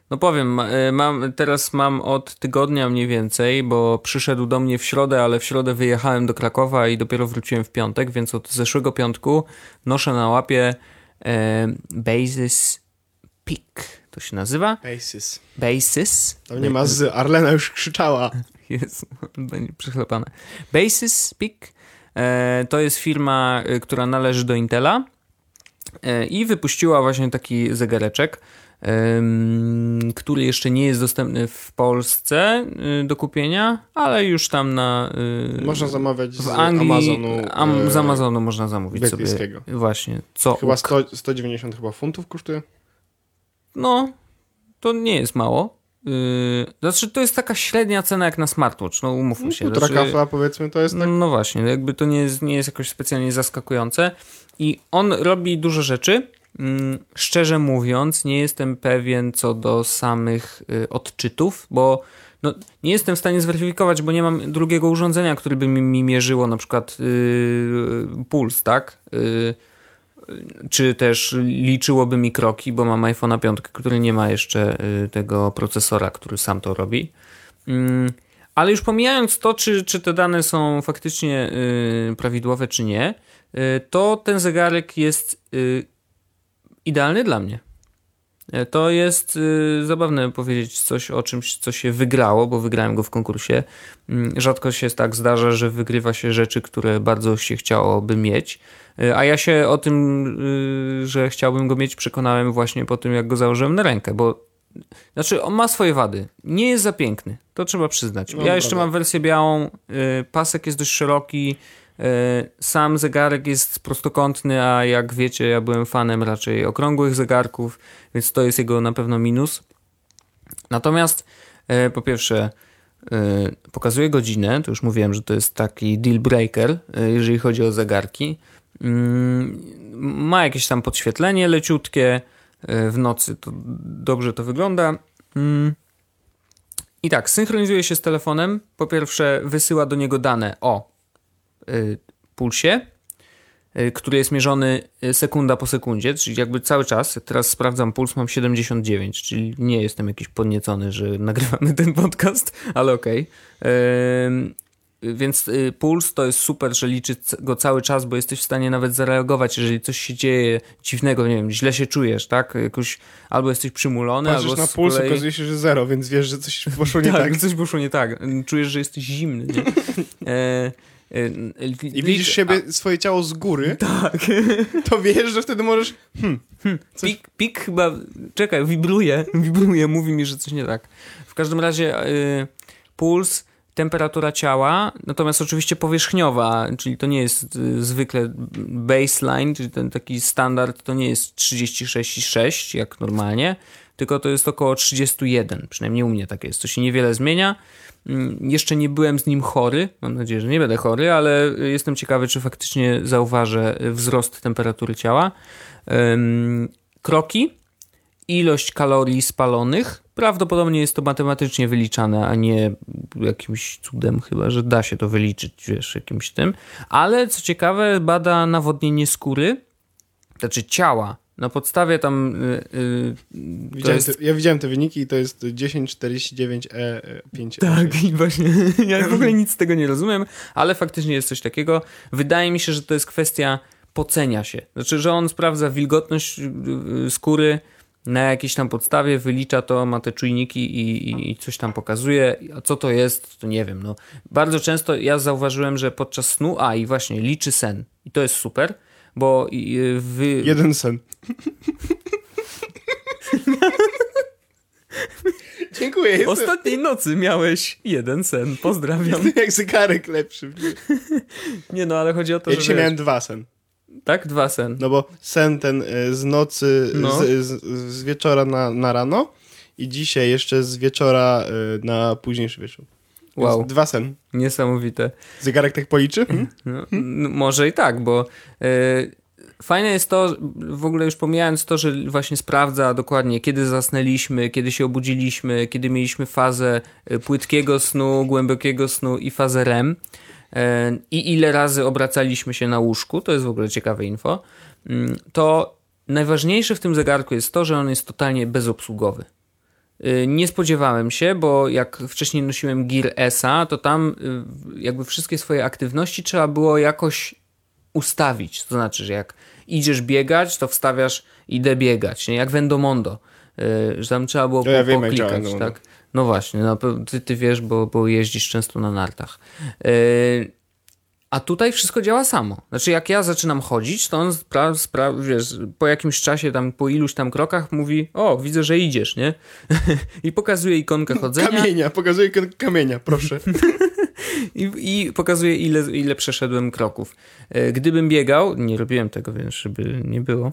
No powiem, y, mam, teraz mam od tygodnia mniej więcej, bo przyszedł do mnie w środę, ale w środę wyjechałem do Krakowa i dopiero wróciłem w piątek, więc od zeszłego piątku noszę na łapie e, Basis Peak. To się nazywa? Basis. Basis. Tam nie ma z, Arlena już krzyczała. *laughs* Jest, będzie przechlepane. Basis Peak e, to jest firma, e, która należy do Intela e, i wypuściła właśnie taki zegareczek, który jeszcze nie jest dostępny w Polsce do kupienia, ale już tam na... Można zamawiać w z Anglii, Amazonu. am, z Amazonu można zamówić sobie właśnie co Chyba uk. 100, 190 chyba funtów kosztuje. No, to nie jest mało. Yy, znaczy, to jest taka średnia cena jak na smartwatch, no umówmy się. Półtora Znaczy, kafla powiedzmy, to jest tak... No właśnie, jakby to nie jest, nie jest jakoś specjalnie zaskakujące. I on robi dużo rzeczy. Mm, Szczerze mówiąc, nie jestem pewien co do samych y, odczytów, bo no, nie jestem w stanie zweryfikować, bo nie mam drugiego urządzenia, które by mi, mi mierzyło na przykład yy, puls, tak? Yy, czy też liczyłoby mi kroki, bo mam iPhone'a 5, który nie ma jeszcze y, tego procesora, który sam to robi. Mm, ale już pomijając to, czy, czy te dane są faktycznie y, prawidłowe, czy nie, y, to ten zegarek jest idealny dla mnie. E, To jest y, zabawne powiedzieć coś o czymś, co się wygrało, bo wygrałem go w konkursie. Mm, Rzadko się tak zdarza, że wygrywa się rzeczy, które bardzo się chciałoby mieć. Y, A ja się o tym, y, że chciałbym go mieć, przekonałem właśnie po tym, jak go założyłem na rękę, bo znaczy, on ma swoje wady. Nie jest za piękny, to trzeba przyznać. No, ja jeszcze mam wersję białą, y, pasek jest dość szeroki, sam zegarek jest prostokątny, a jak wiecie, ja byłem fanem raczej okrągłych zegarków, więc to jest jego na pewno minus. Natomiast y, po pierwsze, y, pokazuje godzinę, to już mówiłem, że to jest taki deal breaker, jeżeli chodzi o zegarki. Mm, Ma jakieś tam podświetlenie leciutkie, w nocy to dobrze to wygląda. Mm. I tak, synchronizuje się z telefonem. Po pierwsze, wysyła do niego dane o pulsie, y, który jest mierzony y, sekunda po sekundzie, czyli jakby cały czas. Teraz sprawdzam puls, mam 79, czyli nie jestem jakiś podniecony, że *laughs* nagrywamy ten podcast, ale okej. Ym, Więc y, puls to jest super, że liczy go cały czas, bo jesteś w stanie nawet zareagować, jeżeli coś się dzieje dziwnego, nie wiem, źle się czujesz, tak? Jakoś, albo jesteś przymulony, Patrzysz albo na puls, kolei... okazuje się, że zero, więc wiesz, że coś poszło *laughs* nie tak, tak. coś poszło nie tak. Czujesz, że jesteś zimny, nie? *laughs* E, I widzisz siebie, swoje ciało z góry, *laughs* tak. to wiesz, że wtedy możesz... Coś- Pik, pik chyba, czekaj, wibruje, wibruje, mówi mi, że coś nie tak. W każdym razie y, puls, temperatura ciała, natomiast oczywiście powierzchniowa, czyli to nie jest y, zwykle baseline, czyli ten taki standard, to nie jest 36,6 jak normalnie, tylko to jest około 31, przynajmniej u mnie tak jest, to się niewiele zmienia. Mm, Jeszcze nie byłem z nim chory, mam nadzieję, że nie będę chory, ale y, jestem ciekawy, czy faktycznie zauważę y, wzrost temperatury ciała. Kroki, ilość kalorii spalonych. Prawdopodobnie jest to matematycznie wyliczane, a nie jakimś cudem, chyba że da się to wyliczyć, wiesz, jakimś tym. Ale co ciekawe, bada nawodnienie skóry, znaczy ciała. Na podstawie tam. y, y, to Widziałem jest... te, ja widziałem te wyniki i to jest 1049E5. Tak, i właśnie *laughs* ja w ogóle nic z tego nie rozumiem, ale faktycznie jest coś takiego. Wydaje mi się, że to jest kwestia pocenia się. Znaczy, że on sprawdza wilgotność y, y, skóry na jakiejś tam podstawie, wylicza to, ma te czujniki i, i, i coś tam pokazuje. A co to jest, to nie wiem. No, bardzo często ja zauważyłem, że podczas snu, a i właśnie liczy sen. I to jest super, bo wy... Jeden sen. Dziękuję. Jestem, Ostatniej nocy miałeś jeden sen. Pozdrawiam. jestem jak zegarek lepszy. Nie no, ale chodzi o to, Ja że dzisiaj wiesz, miałem dwa sen. tak? Dwa sen. No bo sen ten y, z nocy, No. z, z, z wieczora na, na rano i dzisiaj jeszcze z wieczora y, na późniejszy wieczór. Więc Wow, Dwa sen. niesamowite. Zegarek tak policzy? Hmm? *laughs* No, n- może i tak, bo e, fajne jest to, w ogóle już pomijając to, że właśnie sprawdza dokładnie, kiedy zasnęliśmy, kiedy się obudziliśmy, kiedy mieliśmy fazę e, płytkiego snu, głębokiego snu i fazę REM e, i ile razy obracaliśmy się na łóżku, to jest w ogóle ciekawe info, mm, to najważniejsze w tym zegarku jest to, że on jest totalnie bezobsługowy. Y, Nie spodziewałem się, bo jak wcześniej nosiłem Gear S-a, to tam y, jakby wszystkie swoje aktywności trzeba było jakoś ustawić. To znaczy, że jak idziesz biegać, to wstawiasz idę biegać, nie? jak Vendomondo. Że tam trzeba było No ja po, wiem, poklikać, tak? No właśnie, no, ty, ty wiesz, bo, bo jeździsz często na nartach. Y, A tutaj wszystko działa samo. Znaczy, jak ja zaczynam chodzić, to on spra- spra- wiesz, po jakimś czasie, tam po iluś tam krokach mówi, o, widzę, że idziesz, nie? *laughs* I pokazuje ikonkę chodzenia Kamienia, pokazuję k- kamienia, proszę. *laughs* i, i pokazuje, ile, ile przeszedłem kroków. E, Gdybym biegał, nie robiłem tego, więc żeby nie było,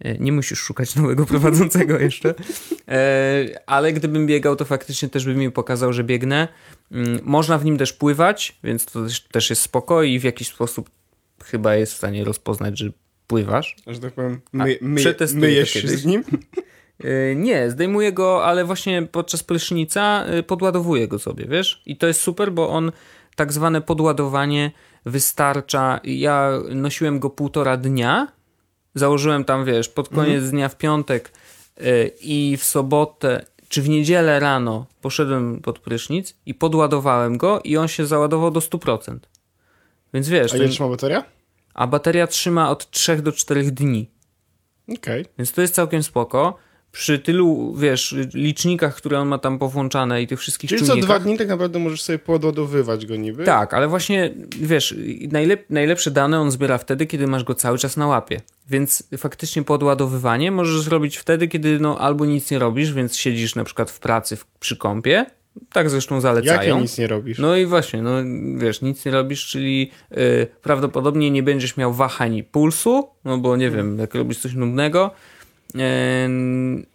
e, nie musisz szukać nowego prowadzącego *laughs* jeszcze, E, ale gdybym biegał, to faktycznie też by mi pokazał, że biegnę. Mm, Można w nim też pływać, więc to też, jest spoko i w jakiś sposób chyba jest w stanie rozpoznać, że pływasz. Że tak powiem, my, my, myjesz się z nim? *laughs* E, Nie, zdejmuję go, ale właśnie podczas prysznica e, podładowuję go sobie, wiesz? I to jest super, bo on tak zwane podładowanie wystarcza. Ja nosiłem go półtora dnia. Założyłem tam, wiesz, pod koniec dnia w piątek e, i w sobotę czy w niedzielę rano poszedłem pod prysznic i podładowałem go i on się załadował do 100%. Więc wiesz, A ile ten, trzyma bateria? a bateria trzyma od 3 do 4 dni. Okej. Więc to jest całkiem spoko. Przy tylu, wiesz, licznikach, które on ma tam powłączane i tych wszystkich Czyli co czujnikach. dwa dni tak naprawdę możesz sobie podładowywać go niby? Tak, ale właśnie, wiesz, najlep najlepsze dane on zbiera wtedy, kiedy masz go cały czas na łapie. Więc faktycznie podładowywanie możesz zrobić wtedy, kiedy no albo nic nie robisz, więc siedzisz na przykład w pracy w, przy kąpie. Tak zresztą zalecają. Jak ja nic nie robisz? No i właśnie, no wiesz, nic nie robisz, czyli y, prawdopodobnie nie będziesz miał wahań pulsu, no bo nie wiem, jak robisz coś nudnego.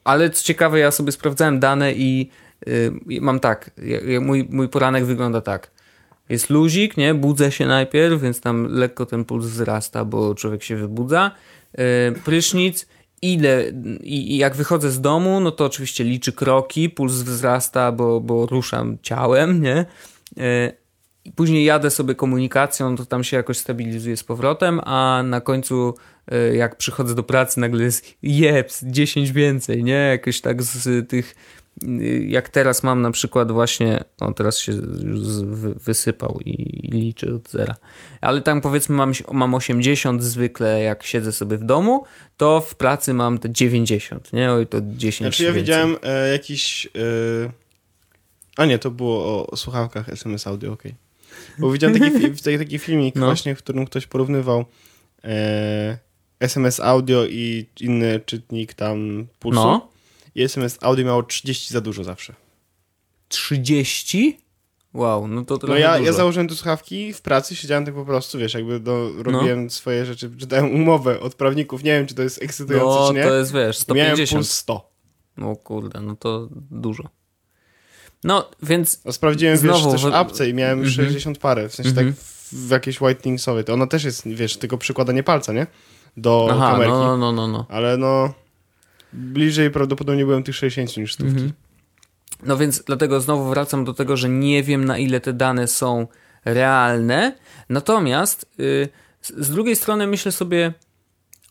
Ale co ciekawe, ja sobie sprawdzałem dane i mam tak, mój, mój poranek wygląda tak. Jest luzik, nie? Budzę się najpierw, więc tam lekko ten puls wzrasta, bo człowiek się wybudza. Prysznic, ile i, i jak wychodzę z domu, no to oczywiście liczy kroki, puls wzrasta, bo, bo ruszam ciałem, nie? Później jadę sobie komunikacją, to tam się jakoś stabilizuje z powrotem, a na końcu y, jak przychodzę do pracy nagle jest jeps, 10 więcej, nie? Jakoś tak z tych y, jak teraz mam na przykład właśnie, no teraz się już wysypał i, i liczy od zera, ale tam powiedzmy mam, mam 80 zwykle jak siedzę sobie w domu, to w pracy mam te 90, nie? Oj, to 10 Znaczy ja więcej. widziałem e, jakiś... E... A nie, to było o, słuchawkach SMS audio, okej. Bo widziałem taki, fi- *laughs* taki, filmik No. właśnie, w którym ktoś porównywał e, SMS audio i inny czytnik tam pulsu. No, I SMS audio miało 30 za dużo zawsze. 30? Wow, no to No ja, dużo. ja założyłem te słuchawki, w pracy siedziałem tak po prostu, wiesz, jakby do, No. robiłem swoje rzeczy, czytałem umowę od prawników, nie wiem, czy to jest ekscytujące, No, czy nie. to jest, wiesz, Miałem 150. puls 100. No kurde, no to dużo. No, więc A sprawdziłem, Znowu, wiesz, też w- apce i miałem Mhm. 60 parę, w sensie Mhm. tak w, w jakiejś whiteningsowej. To ona też jest, wiesz, tylko przykładanie palca, nie? Do aha, kamerki. no, no, no, no. Ale no, bliżej prawdopodobnie byłem tych 60 niż stówki. Mhm. No więc dlatego znowu wracam do tego, że nie wiem na ile te dane są realne. Natomiast y, z, z drugiej strony myślę sobie,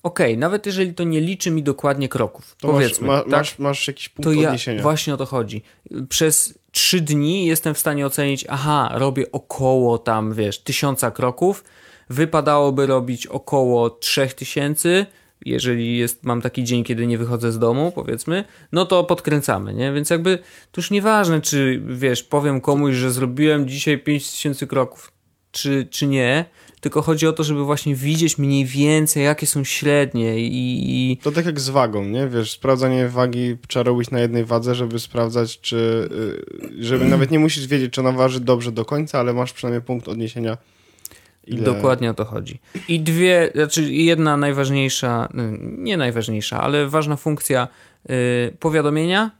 okej, nawet jeżeli to nie liczy mi dokładnie kroków, To powiedzmy, masz, ma, tak, masz, masz jakiś punkt to ja odniesienia. właśnie o to chodzi. Przez trzy dni jestem w stanie ocenić, aha, robię około tam, wiesz, tysiąca kroków. Wypadałoby robić około trzech tysięcy, jeżeli jest, mam taki dzień, kiedy nie wychodzę z domu, powiedzmy, no to podkręcamy, nie? Więc jakby to już nieważne, czy wiesz, powiem komuś, że zrobiłem dzisiaj 5000 kroków. czy, czy nie, tylko chodzi o to, żeby właśnie widzieć mniej więcej, jakie są średnie i... To tak jak z wagą, nie? Wiesz, sprawdzanie wagi trzeba robić na jednej wadze, żeby sprawdzać, czy... y, Żeby *clears throat* nawet nie musisz wiedzieć, czy ona waży dobrze do końca, ale masz przynajmniej punkt odniesienia. Ile... Dokładnie o to chodzi. I dwie, znaczy jedna najważniejsza, y, nie najważniejsza, ale ważna funkcja y, powiadomienia.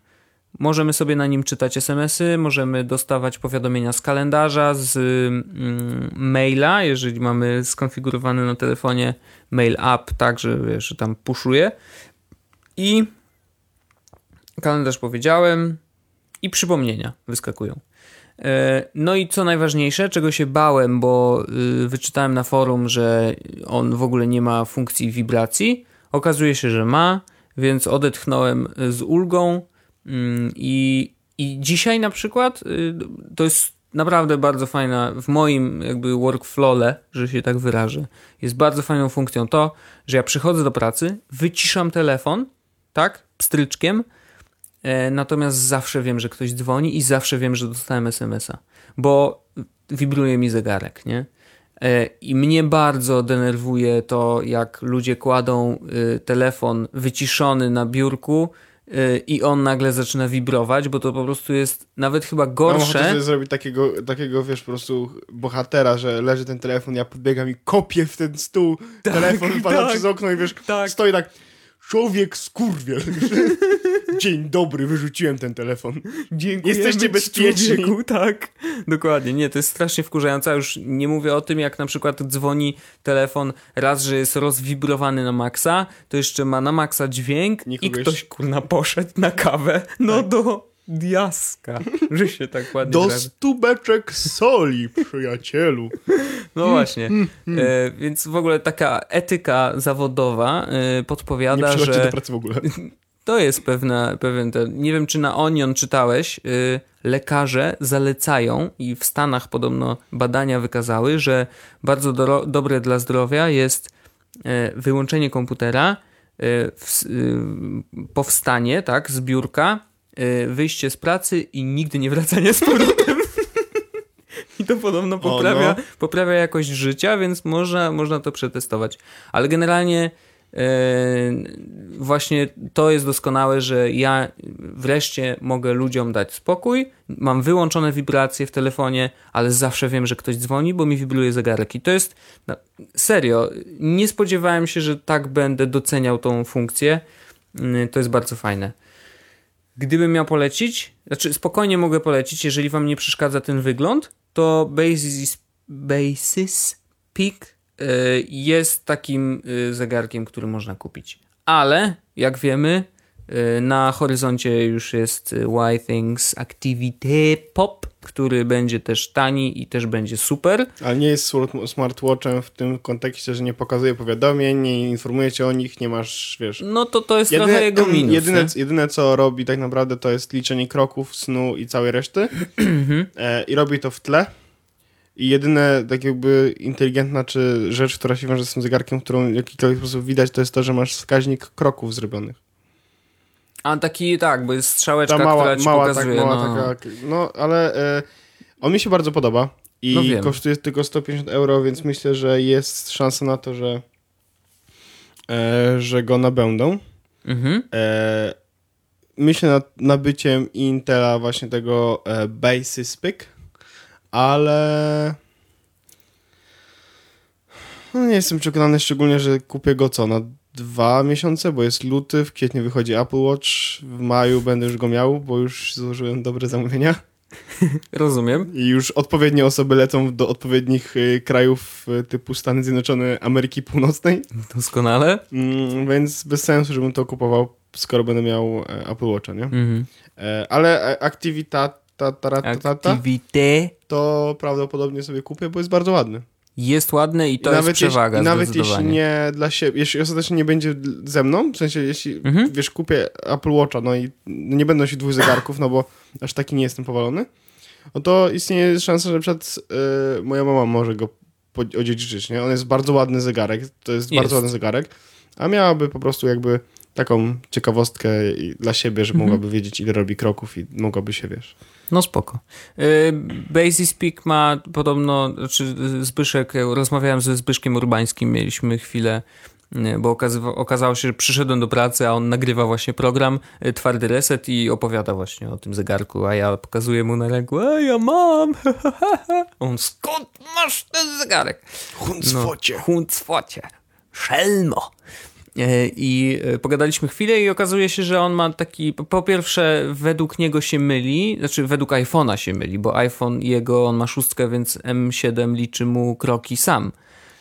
Możemy sobie na nim czytać SMS-y, możemy dostawać powiadomienia z kalendarza, z mm, maila, jeżeli mamy skonfigurowany na telefonie mail app, tak, że, tam puszuje. I kalendarz powiedziałem i przypomnienia wyskakują. E, No i co najważniejsze, czego się bałem, bo y, wyczytałem na forum, że on w ogóle nie ma funkcji wibracji. Okazuje się, że ma, więc odetchnąłem z ulgą i, i dzisiaj na przykład y, to jest naprawdę bardzo fajna, w moim jakby workflowle, że się tak wyrażę, jest bardzo fajną funkcją to, że ja przychodzę do pracy, wyciszam telefon, tak, pstryczkiem, E, Natomiast zawsze wiem, że ktoś dzwoni i zawsze wiem, że dostałem SMS-a, bo wibruje mi zegarek, nie? E, I mnie bardzo denerwuje to, jak ludzie kładą y, telefon wyciszony na biurku i on nagle zaczyna wibrować, bo to po prostu jest nawet chyba Mam gorsze. sobie zrobić takiego, takiego, wiesz, po prostu bohatera, że leży ten telefon, ja podbiegam i kopię w ten stół, telefon wpada tak, przez okno i wiesz, tak. stoi tak, człowiek skurwiel. *laughs* Dzień dobry, wyrzuciłem ten telefon. Dziękujemy Jesteście ci, bezpieczni. człowieku, tak. Dokładnie. Nie, to jest strasznie wkurzające. Już nie mówię o tym, jak na przykład dzwoni telefon raz, że jest rozwibrowany na maksa, to jeszcze ma na maksa dźwięk Nikogo i ktoś kurna poszedł na kawę. No do diaska, *laughs* że się tak ładnie Do wyrażę. stubeczek soli, przyjacielu. No właśnie. E, więc w ogóle taka etyka zawodowa e, Nie podpowiada, przychodźcie że do pracy w ogóle. *laughs* to jest pewna, pewien ten. Nie wiem, czy na Onion czytałeś. y, lekarze zalecają i w Stanach podobno badania wykazały, że bardzo do, dobre dla zdrowia jest e, wyłączenie komputera, e, w, powstanie, tak, z biurka, e, wyjście z pracy i nigdy nie wracanie z powrotem. *laughs* I to podobno poprawia, no. poprawia jakość życia, więc można, można to przetestować. Ale generalnie e, właśnie to jest doskonałe, że ja wreszcie mogę ludziom dać spokój. Mam wyłączone wibracje w telefonie, ale zawsze wiem, że ktoś dzwoni, bo mi wibruje zegarek. I to jest no, serio. Nie spodziewałem się, że tak będę doceniał tą funkcję. Mm, To jest bardzo fajne. Gdybym miał polecić, znaczy spokojnie mogę polecić, jeżeli wam nie przeszkadza ten wygląd, to Basis, Basis Peak y, jest takim y, zegarkiem, który można kupić. Ale, jak wiemy, y, na horyzoncie już jest y, Y-Things Activity Pop, który będzie też tani i też będzie super. Ale nie jest smart- smartwatchem w tym kontekście, że nie pokazuje powiadomień, nie informuje cię o nich, nie masz, wiesz... No to to jest trochę jego *clears throat* minus. jedyne, jedyne, co robi tak naprawdę, to jest liczenie kroków, snu i całej reszty. *clears throat* E, I robi to w tle. I jedyne tak jakby inteligentna czy rzecz, która się wiąże z tym zegarkiem, którą w jakikolwiek sposób widać, to jest to, że masz wskaźnik kroków zrobionych. A taki, tak, bo jest strzałeczka, Ta mała, która ci mała, tak, pokazuje. mała no. taka... No, ale e, on mi się bardzo podoba. I No wiem. kosztuje tylko 150 euro, więc myślę, że jest szansa na to, że, e, że go nabędą. Mhm. E, myślę nad nabyciem Intela właśnie tego e, Basis Pick, ale no nie jestem przekonany szczególnie, że kupię go co, na dwa miesiące, bo jest luty, w kwietniu wychodzi Apple Watch, w maju będę już go miał, bo już złożyłem dobre zamówienia *laughs* Rozumiem. i już odpowiednie osoby lecą do odpowiednich y, krajów y, typu Stany Zjednoczone Ameryki Północnej, Doskonale. mm, więc bez sensu, żebym to kupował, skoro będę miał e, Apple Watcha, nie? Mhm. E, ale e, Activita ta, ta, ta, ta, ta, Activity to prawdopodobnie sobie kupię, bo jest bardzo ładny. Jest ładne i to I jest przewaga jeśli, nawet jeśli nie dla siebie, jeśli ostatecznie nie będzie ze mną, w sensie jeśli, Mhm. wiesz, kupię Apple Watcha, no i nie będą się dwóch zegarków, no bo aż taki nie jestem powalony, no to istnieje szansa, że przed y, moja mama może go odziedziczyć, nie? On jest bardzo ładny zegarek, to jest, Jest. bardzo ładny zegarek, a miałaby po prostu jakby taką ciekawostkę dla siebie, że mogłaby wiedzieć, ile robi kroków i mogłaby się, wiesz. No spoko. Y, Basic Speak ma podobno, znaczy Zbyszek, rozmawiałem ze Zbyszkiem Urbańskim, mieliśmy chwilę, y, bo okazało się, że przyszedłem do pracy, a on nagrywa właśnie program y, Twardy Reset i opowiada właśnie o tym zegarku, a ja pokazuję mu na ręku, ej, ja mam! *laughs* on, skąd masz ten zegarek? Huncwocie. No, Huncwocie. Szelmo. E, I e, pogadaliśmy chwilę i okazuje się, że on ma taki, po- pierwsze według niego się myli, znaczy według iPhone'a się myli, bo iPhone jego, on ma szóstkę, więc M7 liczy mu kroki sam.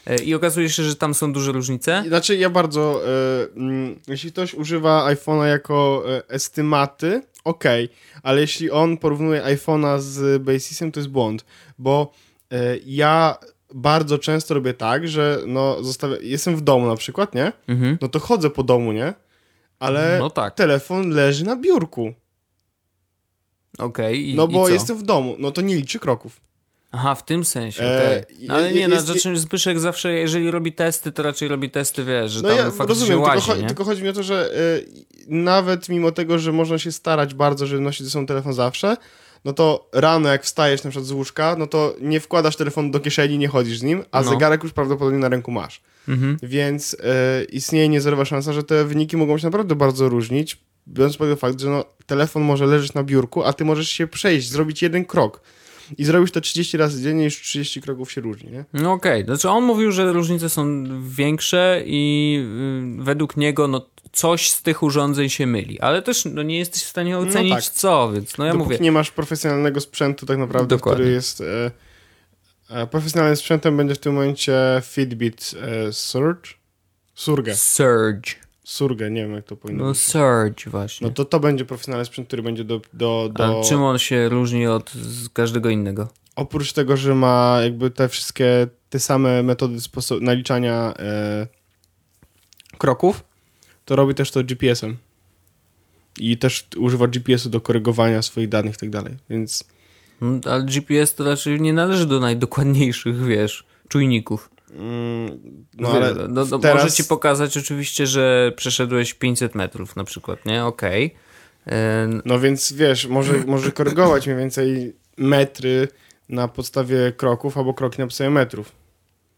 E, I okazuje się, że tam są duże różnice. Znaczy ja bardzo, mm, jeśli ktoś używa iPhone'a jako estymaty, okej, ale jeśli on porównuje iPhone'a z Basisem, to jest błąd, bo e, ja bardzo często robię tak, że no zostawię, jestem w domu na przykład, nie? Mhm. No to chodzę po domu, nie? Ale No tak. telefon leży na biurku. Okej, i, No i bo co? jestem w domu, no to nie liczy kroków. Aha, w tym sensie, E, okej. No, ale nie, jest- no, jest- znaczy Zbyszek zawsze, jeżeli robi testy, to raczej robi testy, wiesz, że No tam ja faktycznie rozumiem, łazi, tylko, cho- tylko chodzi mi o to, że y, nawet mimo tego, że można się starać bardzo, żeby nosić ze sobą telefon zawsze, no to rano jak wstajesz na przykład z łóżka, no to nie wkładasz telefonu do kieszeni, nie chodzisz z nim, a No. zegarek już prawdopodobnie na ręku masz. Mhm. Więc y, istnieje niezerowa szansa, że te wyniki mogą się naprawdę bardzo różnić, biorąc pod uwagę fakt, że no, telefon może leżeć na biurku, a ty możesz się przejść, zrobić jeden krok. I zrobisz to 30 razy dziennie, już 30 kroków się różni, nie? No okej, znaczy on mówił, że różnice są większe i y, według niego no, coś z tych urządzeń się myli, ale też no, nie jesteś w stanie ocenić tak. co, więc no ja Dopóki mówię, nie masz profesjonalnego sprzętu tak naprawdę, Dokładnie. który jest... E, e, profesjonalnym sprzętem będzie w tym momencie Fitbit e, Surge? Surge. Surge, Surge, nie wiem jak to powinno no być. Surge właśnie. No to to będzie profesjonalny sprzęt, który będzie do... do, A do... czym on się różni od każdego innego? Oprócz tego, że ma jakby te wszystkie te same metody sposo- naliczania e, kroków, to robi też to GPS-em. I też używa GPS-u do korygowania swoich danych i tak dalej, więc... No, ale GPS to raczej nie należy do najdokładniejszych, wiesz, czujników. Mm, no ale no, no, teraz... Może ci pokazać oczywiście, że przeszedłeś 500 metrów na przykład, nie? Okej. E, No więc wiesz, może, może korygować mniej więcej metry na podstawie kroków albo kroki na podstawie metrów.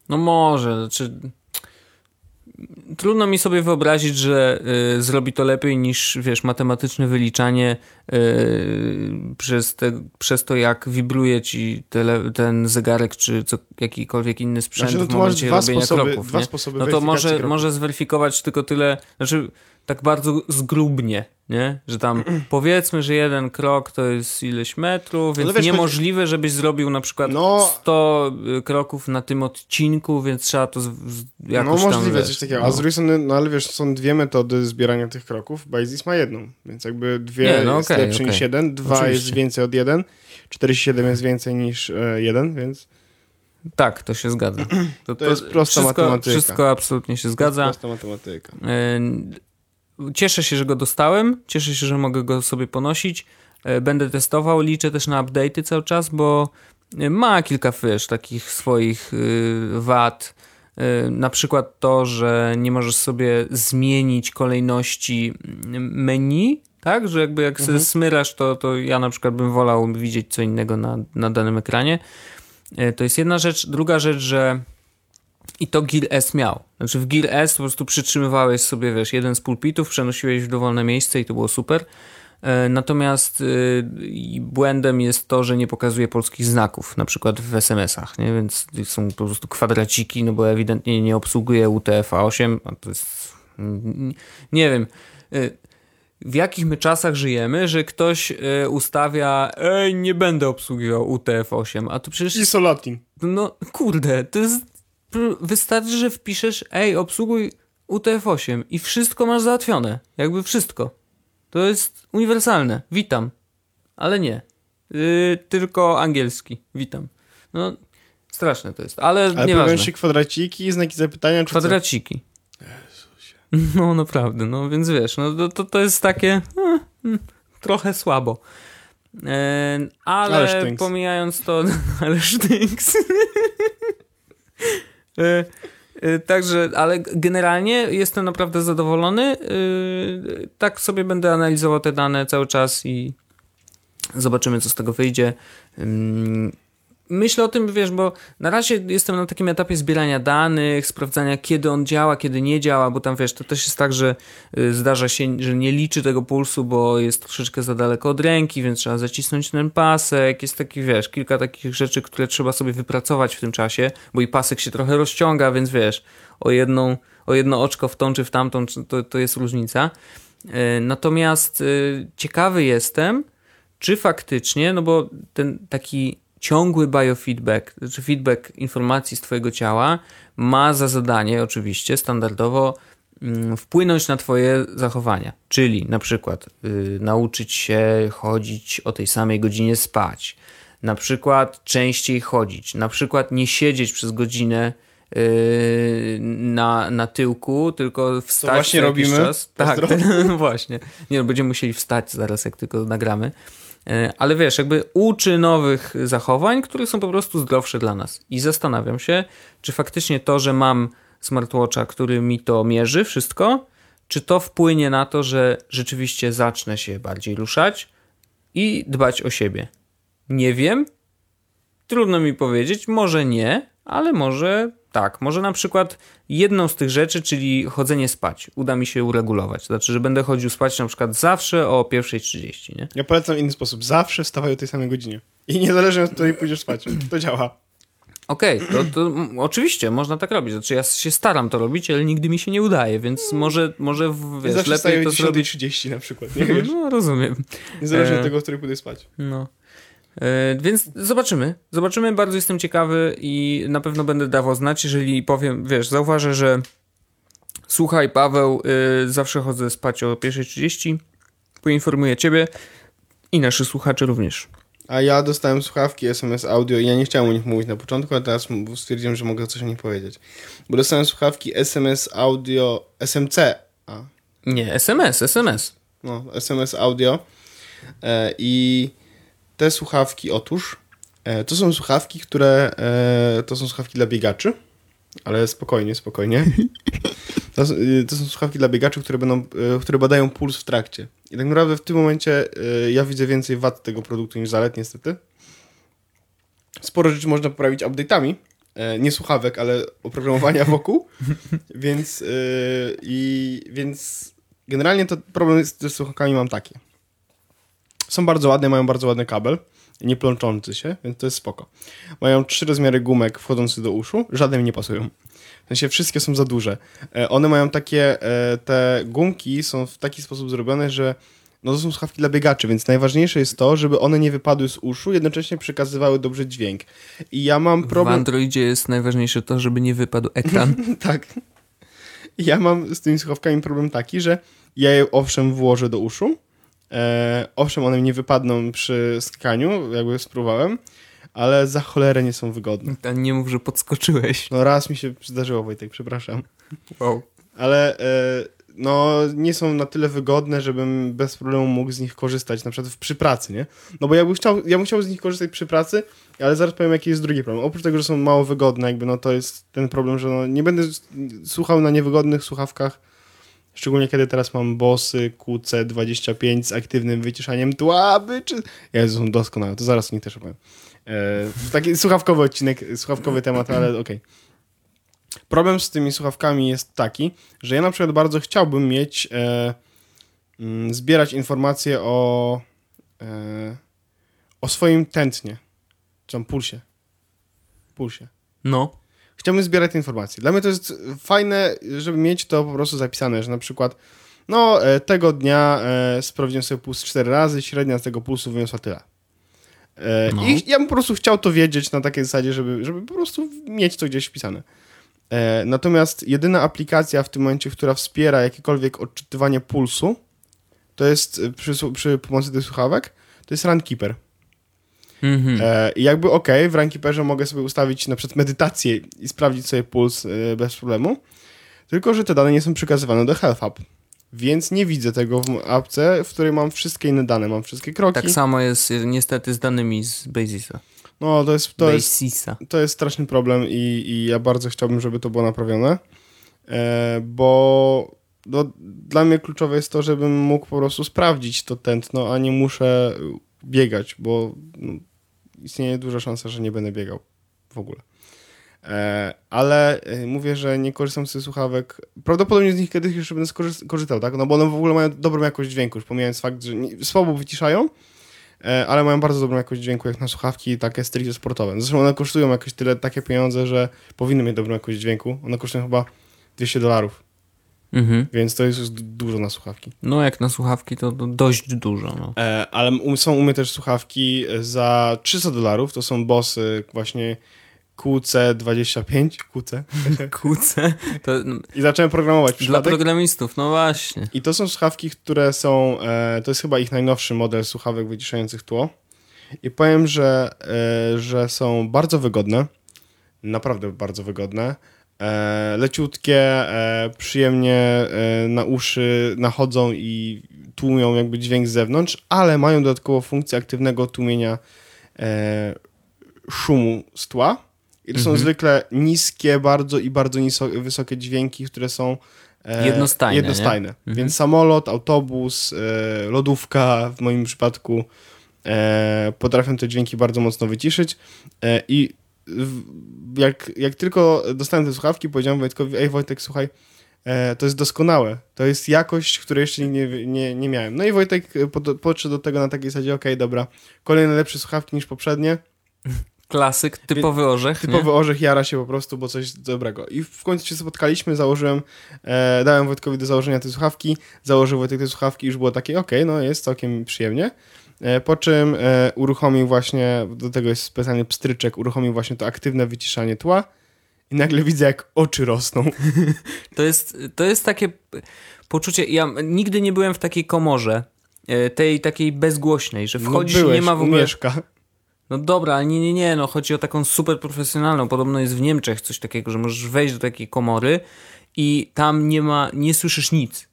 No może, znaczy... Trudno mi sobie wyobrazić, że y, zrobi to lepiej niż, wiesz, matematyczne wyliczanie y, przez, te, przez to, jak wibruje ci tele, ten zegarek, czy co, jakikolwiek inny sprzęt Znaczy, no w momencie robienia sposoby, kroków. dwa nie? sposoby No to może, może zweryfikować tylko tyle, znaczy tak bardzo zgrubnie, nie? Że tam *clears throat* powiedzmy, że jeden krok to jest ileś metrów, więc No wiesz, niemożliwe, żebyś zrobił na przykład No- 100 kroków na tym odcinku, więc trzeba to jakoś No tam, możliwe wiesz, coś takiego. no. A z drugiej strony, no ale wiesz, są dwie metody zbierania tych kroków. Basis ma jedną, więc jakby dwie Nie, no jest lepsze okej. niż jeden, dwa Oczywiście. jest więcej od jeden, 47 jest więcej niż e, jeden, więc Tak, to się zgadza. *clears throat* To, jest prosta wszystko, matematyka. Wszystko absolutnie się zgadza. prosta matematyka. E, Cieszę się, że go dostałem. Cieszę się, że mogę go sobie ponosić. E, Będę testował. Liczę też na update'y cały czas, bo e, ma kilka wiesz, takich swoich y, wad. Na przykład to, że nie możesz sobie zmienić kolejności mm, menu, tak? Że jakby jak sobie smyrasz, to, to ja na przykład bym wolał widzieć co innego na, na danym ekranie. E, To jest jedna rzecz. Druga rzecz, że i to Gear S miał. Znaczy w Gear S po prostu przytrzymywałeś sobie, wiesz, jeden z pulpitów, przenosiłeś w dowolne miejsce i to było super. E, Natomiast i błędem jest to, że nie pokazuje polskich znaków, na przykład w SMS-ach, nie? Więc są po prostu kwadraciki, no bo ewidentnie nie obsługuje UTF-8, a to jest... Nie wiem... y, w jakich my czasach żyjemy, że ktoś ustawia, ej, nie będę obsługiwał UTF-8, a to przecież Isolatin. no kurde, to jest. Wystarczy, że wpiszesz, ej, obsługuj UTF-8 i wszystko masz załatwione. Jakby wszystko. To jest uniwersalne. Witam. Ale nie. Yy, tylko angielski. Witam. No, straszne to jest, ale, Ale nieważne. pojawiają się kwadraciki, znaki zapytania, czy co? Kwadraciki. No naprawdę, no więc wiesz, no to, to, jest takie e, mm, trochę słabo. E, ale Ale pomijając to, *laughs* ale sztynks. *laughs* e, Y, Także, ale generalnie jestem naprawdę zadowolony. Y, Tak sobie będę analizował te dane cały czas i zobaczymy, co z tego wyjdzie. Myślę o tym, wiesz, bo na razie jestem na takim etapie zbierania danych, sprawdzania, kiedy on działa, kiedy nie działa, bo tam wiesz, to też jest tak, że y, zdarza się, że nie liczy tego pulsu, bo jest troszeczkę za daleko od ręki, więc trzeba zacisnąć ten pasek. Jest taki, wiesz, kilka takich rzeczy, które trzeba sobie wypracować w tym czasie, bo i pasek się trochę rozciąga, więc wiesz, o jedną, o jedno oczko w tą czy w tamtą, to, to jest różnica. Y, Natomiast y, ciekawy jestem, czy faktycznie, no bo ten taki ciągły biofeedback, czy feedback informacji z Twojego ciała ma za zadanie oczywiście standardowo mm, wpłynąć na Twoje zachowania. Czyli na przykład y, nauczyć się chodzić o tej samej godzinie spać, na przykład częściej chodzić, na przykład nie siedzieć przez godzinę y, na, na tyłku, tylko wstać właśnie co jakiś robimy. Czas. Tak, Pozdro. *laughs* właśnie. Nie no, będziemy musieli wstać zaraz, jak tylko nagramy. E, Ale wiesz, jakby uczy nowych zachowań, które są po prostu zdrowsze dla nas. I zastanawiam się, czy faktycznie to, że mam smartwatcha, który mi to mierzy wszystko, czy to wpłynie na to, że rzeczywiście zacznę się bardziej ruszać i dbać o siebie. Nie wiem. Trudno mi powiedzieć, może nie, ale może tak. Może na przykład jedną z tych rzeczy, czyli chodzenie spać, uda mi się uregulować. Znaczy, że będę chodził spać na przykład zawsze o 1.30, nie? Ja polecam inny sposób. Zawsze wstawaj o tej samej godzinie. I niezależnie od której pójdziesz spać. To działa. Okej, to, to mm, oczywiście można tak robić. Znaczy, ja się staram to robić, ale nigdy mi się nie udaje, więc może, może w- wiesz, Zawsze lepiej to zrobić. 10.30 na przykład. Nie wiesz? *laughs* No, rozumiem. Niezależnie E, od tego, o której pójdziesz spać. No. E, więc zobaczymy. Zobaczymy, bardzo jestem ciekawy i na pewno będę dawał znać, jeżeli powiem, wiesz, zauważę, że słuchaj, Paweł, y, zawsze chodzę spać o 1.30, poinformuję ciebie i naszych słuchaczy również. A ja dostałem słuchawki SMS audio i ja nie chciałem o nich mówić na początku, a teraz stwierdziłem, że mogę coś o nich powiedzieć. Bo dostałem słuchawki SMS audio SMC. A, Nie, SMS, SMS. no, SMS audio. E, I te słuchawki, otóż, e, to są słuchawki, które. E, to są słuchawki dla biegaczy. Ale spokojnie, spokojnie. *laughs* To, y, to są słuchawki dla biegaczy, które, będą, które badają puls w trakcie. I tak naprawdę w tym momencie ja widzę więcej wad tego produktu niż zalet, niestety. Sporo rzeczy można poprawić update'ami. e, Nie słuchawek, ale oprogramowania wokół. *laughs* więc, i, więc generalnie to problem z ze słuchawkami mam taki. Są bardzo ładne, mają bardzo ładny kabel, nie plączący się, więc to jest spoko. Mają trzy rozmiary gumek wchodzących do uszu, żadne mi nie pasują. W sensie wszystkie są za duże. E, One mają takie, e, te gumki są w taki sposób zrobione, że no to są słuchawki dla biegaczy, więc najważniejsze jest to, żeby one nie wypadły z uszu, jednocześnie przekazywały dobrze dźwięk. I ja mam W problem... Androidzie jest najważniejsze to, żeby nie wypadł ekran. *laughs* tak. Ja mam z tymi słuchawkami problem taki, że ja je owszem włożę do uszu, e, owszem one mi nie wypadną przy skakaniu, jakby spróbowałem, ale za cholerę nie są wygodne. A nie mów, że podskoczyłeś. No raz mi się zdarzyło, Wojtek, przepraszam. Wow. Ale e, no nie są na tyle wygodne, żebym bez problemu mógł z nich korzystać, na przykład w- przy pracy, nie? No bo ja bym chciał, ja bym chciał z nich korzystać przy pracy, ale zaraz powiem, jaki jest drugi problem. Oprócz tego, że są mało wygodne, jakby no to jest ten problem, że no, nie będę słuchał na niewygodnych słuchawkach, szczególnie kiedy teraz mam Bosy QC25 z aktywnym wyciszaniem tłaby, czy... Jezu, są doskonałe, to zaraz o nich też opowiem. E, taki słuchawkowy odcinek, słuchawkowy temat, ale okej. Problem z tymi słuchawkami jest taki, że ja na przykład bardzo chciałbym mieć, e, mm, zbierać informacje o, e, o swoim tętnie, czy tam pulsie. Pulsie. No. Chciałbym zbierać te informacje. Dla mnie to jest fajne, żeby mieć to po prostu zapisane, że na przykład no, e, tego dnia e, sprawdziłem sobie puls cztery razy, średnia z tego pulsu wyniosła tyle. E, No. I ja bym po prostu chciał to wiedzieć na takiej zasadzie, żeby, żeby po prostu mieć to gdzieś wpisane. Natomiast jedyna aplikacja w tym momencie, która wspiera jakiekolwiek odczytywanie pulsu, to jest przy, przy pomocy tych słuchawek, to jest Runkeeper. Mhm. E, I jakby okej, w Runkeeperze mogę sobie ustawić na przykład medytację i sprawdzić sobie puls e, bez problemu, tylko że te dane nie są przekazywane do Health Hub. Więc nie widzę tego w apce, w której mam wszystkie inne dane, mam wszystkie kroki. Tak samo jest y, niestety z danymi z Basisa. No, to jest, to jest, to jest straszny problem i, i ja bardzo chciałbym, żeby to było naprawione, e, bo no, dla mnie kluczowe jest to, żebym mógł po prostu sprawdzić to tętno, a nie muszę biegać, bo no, istnieje duża szansa, że nie będę biegał w ogóle. E, ale e, mówię, że nie korzystam z tych słuchawek. Prawdopodobnie z nich kiedyś jeszcze będę korzystał, tak? No bo one w ogóle mają dobrą jakość dźwięku, już pomijając fakt, że słabo wyciszają, e, ale mają bardzo dobrą jakość dźwięku jak na słuchawki takie stricte sportowe. Zresztą one kosztują jakieś tyle, takie pieniądze, że powinny mieć dobrą jakość dźwięku. One kosztują chyba 200 dolarów, Mhm. więc to jest już du- dużo na słuchawki. No jak na słuchawki to, dość dużo. No. E, ale są u mnie też słuchawki za 300 dolarów, to są Bossy właśnie QC25, QC. Kuce. To, no, I zacząłem programować dla przypadek. programistów, no właśnie. I to są słuchawki, które są, e, to jest chyba ich najnowszy model słuchawek wyciszających tło. I powiem, że, e, że są bardzo wygodne, naprawdę bardzo wygodne, e, leciutkie, e, przyjemnie e, na uszy nachodzą i tłumią jakby dźwięk z zewnątrz, ale mają dodatkowo funkcję aktywnego tłumienia e, szumu z tła. I to są Mhm. zwykle niskie bardzo i bardzo niso- wysokie dźwięki, które są e, Jednostajne, jednostajne. Mhm. Więc samolot, autobus, e, lodówka w moim przypadku potrafią te dźwięki bardzo mocno wyciszyć i jak, jak tylko dostałem te słuchawki, powiedziałem Wojtkowi, ej Wojtek, słuchaj, e, to jest doskonałe, to jest jakość, której jeszcze nie, nie, nie miałem. No i Wojtek e, pod, podszedł do tego na takiej zasadzie, okej, dobra, kolejne lepsze słuchawki niż poprzednie, Klasyk, typowy orzech. Typowy nie? orzech jara się po prostu, bo coś dobrego. I w końcu się spotkaliśmy, założyłem, e, dałem Wojtkowi do założenia te słuchawki, założył Wojtek te słuchawki i już było takie, okej, no jest całkiem przyjemnie. E, po czym e, uruchomił właśnie, do tego jest specjalny pstryczek, uruchomił właśnie to aktywne wyciszanie tła i nagle widzę, jak oczy rosną. *laughs* To jest, to jest takie poczucie. Ja nigdy nie byłem w takiej komorze. e, Tej takiej bezgłośnej, że wchodzisz no, byłeś, i nie ma w ogóle. Mieszka. No dobra, ale nie, nie, nie, no chodzi o taką super profesjonalną. Podobno jest w Niemczech coś takiego, że możesz wejść do takiej komory i tam nie ma, nie słyszysz nic.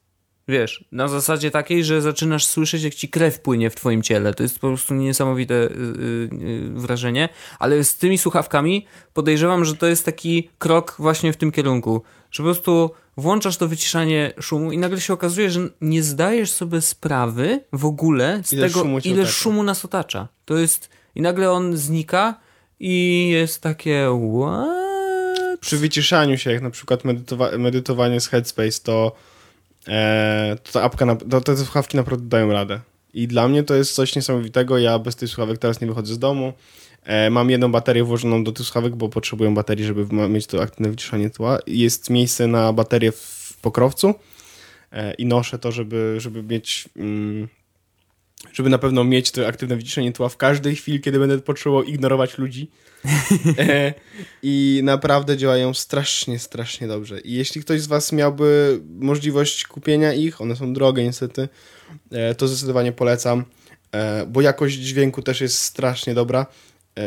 Wiesz, na zasadzie takiej, że zaczynasz słyszeć, jak ci krew płynie w twoim ciele. To jest po prostu niesamowite y, y, wrażenie. Ale z tymi słuchawkami podejrzewam, że to jest taki krok właśnie w tym kierunku. Że po prostu włączasz to wyciszanie szumu i nagle się okazuje, że nie zdajesz sobie sprawy w ogóle z Ile tego, szumu ile otacza. szumu nas otacza. To jest... I nagle on znika i jest takie what? Przy wyciszaniu się, jak na przykład medytowa- medytowanie z Headspace, to, e, to ta apka, na, to te słuchawki naprawdę dają radę. I dla mnie to jest coś niesamowitego. Ja bez tych słuchawek teraz nie wychodzę z domu. E, mam jedną baterię włożoną do tych słuchawek, bo potrzebuję baterii, żeby mieć to aktywne wyciszanie tła. Jest miejsce na baterię w pokrowcu e, i noszę to, żeby, żeby mieć... Mm, żeby na pewno mieć to aktywne wyciszenie tła w każdej chwili, kiedy będę potrzebował ignorować ludzi. *laughs* E, I naprawdę działają strasznie, strasznie dobrze. I jeśli ktoś z Was miałby możliwość kupienia ich, one są drogie niestety, e, to zdecydowanie polecam, e, bo jakość dźwięku też jest strasznie dobra.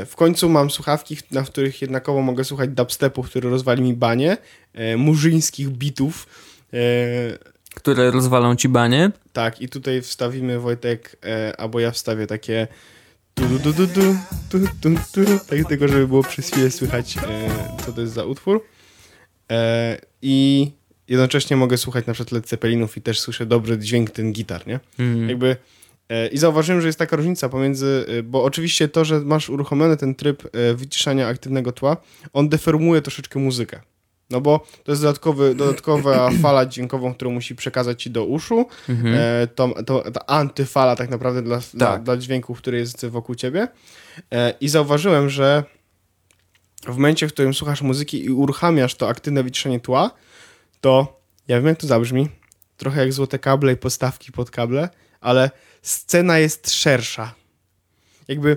W końcu mam słuchawki, na których jednakowo mogę słuchać dubstepu, który rozwali mi banie, murzyńskich bitów. Które rozwalą ci banie. tak, i tutaj wstawimy Wojtek, e, albo ja wstawię takie tu tu tu tu tak tylko, żeby było przez chwilę słychać, e, co to jest za utwór. E, I jednocześnie mogę słuchać na przykład Led Zeppelinów i też słyszę dobry dźwięk ten gitar, nie? Mm. Jakby e, i zauważyłem, że jest taka różnica pomiędzy, e, bo oczywiście to, że masz uruchomiony ten tryb e, wyciszania aktywnego tła, on deformuje troszeczkę muzykę. No bo to jest dodatkowy, dodatkowa *clears throat* fala dźwiękową, którą musi przekazać ci do uszu. Mhm. E, to, to, ta antyfala tak naprawdę dla, dla, Tak. dla dźwięku, który jest wokół ciebie. E, I zauważyłem, że w momencie, w którym słuchasz muzyki i uruchamiasz to aktywne wyciszenie tła, to ja wiem, jak to zabrzmi. Trochę jak złote kable i podstawki pod kable, ale scena jest szersza. Jakby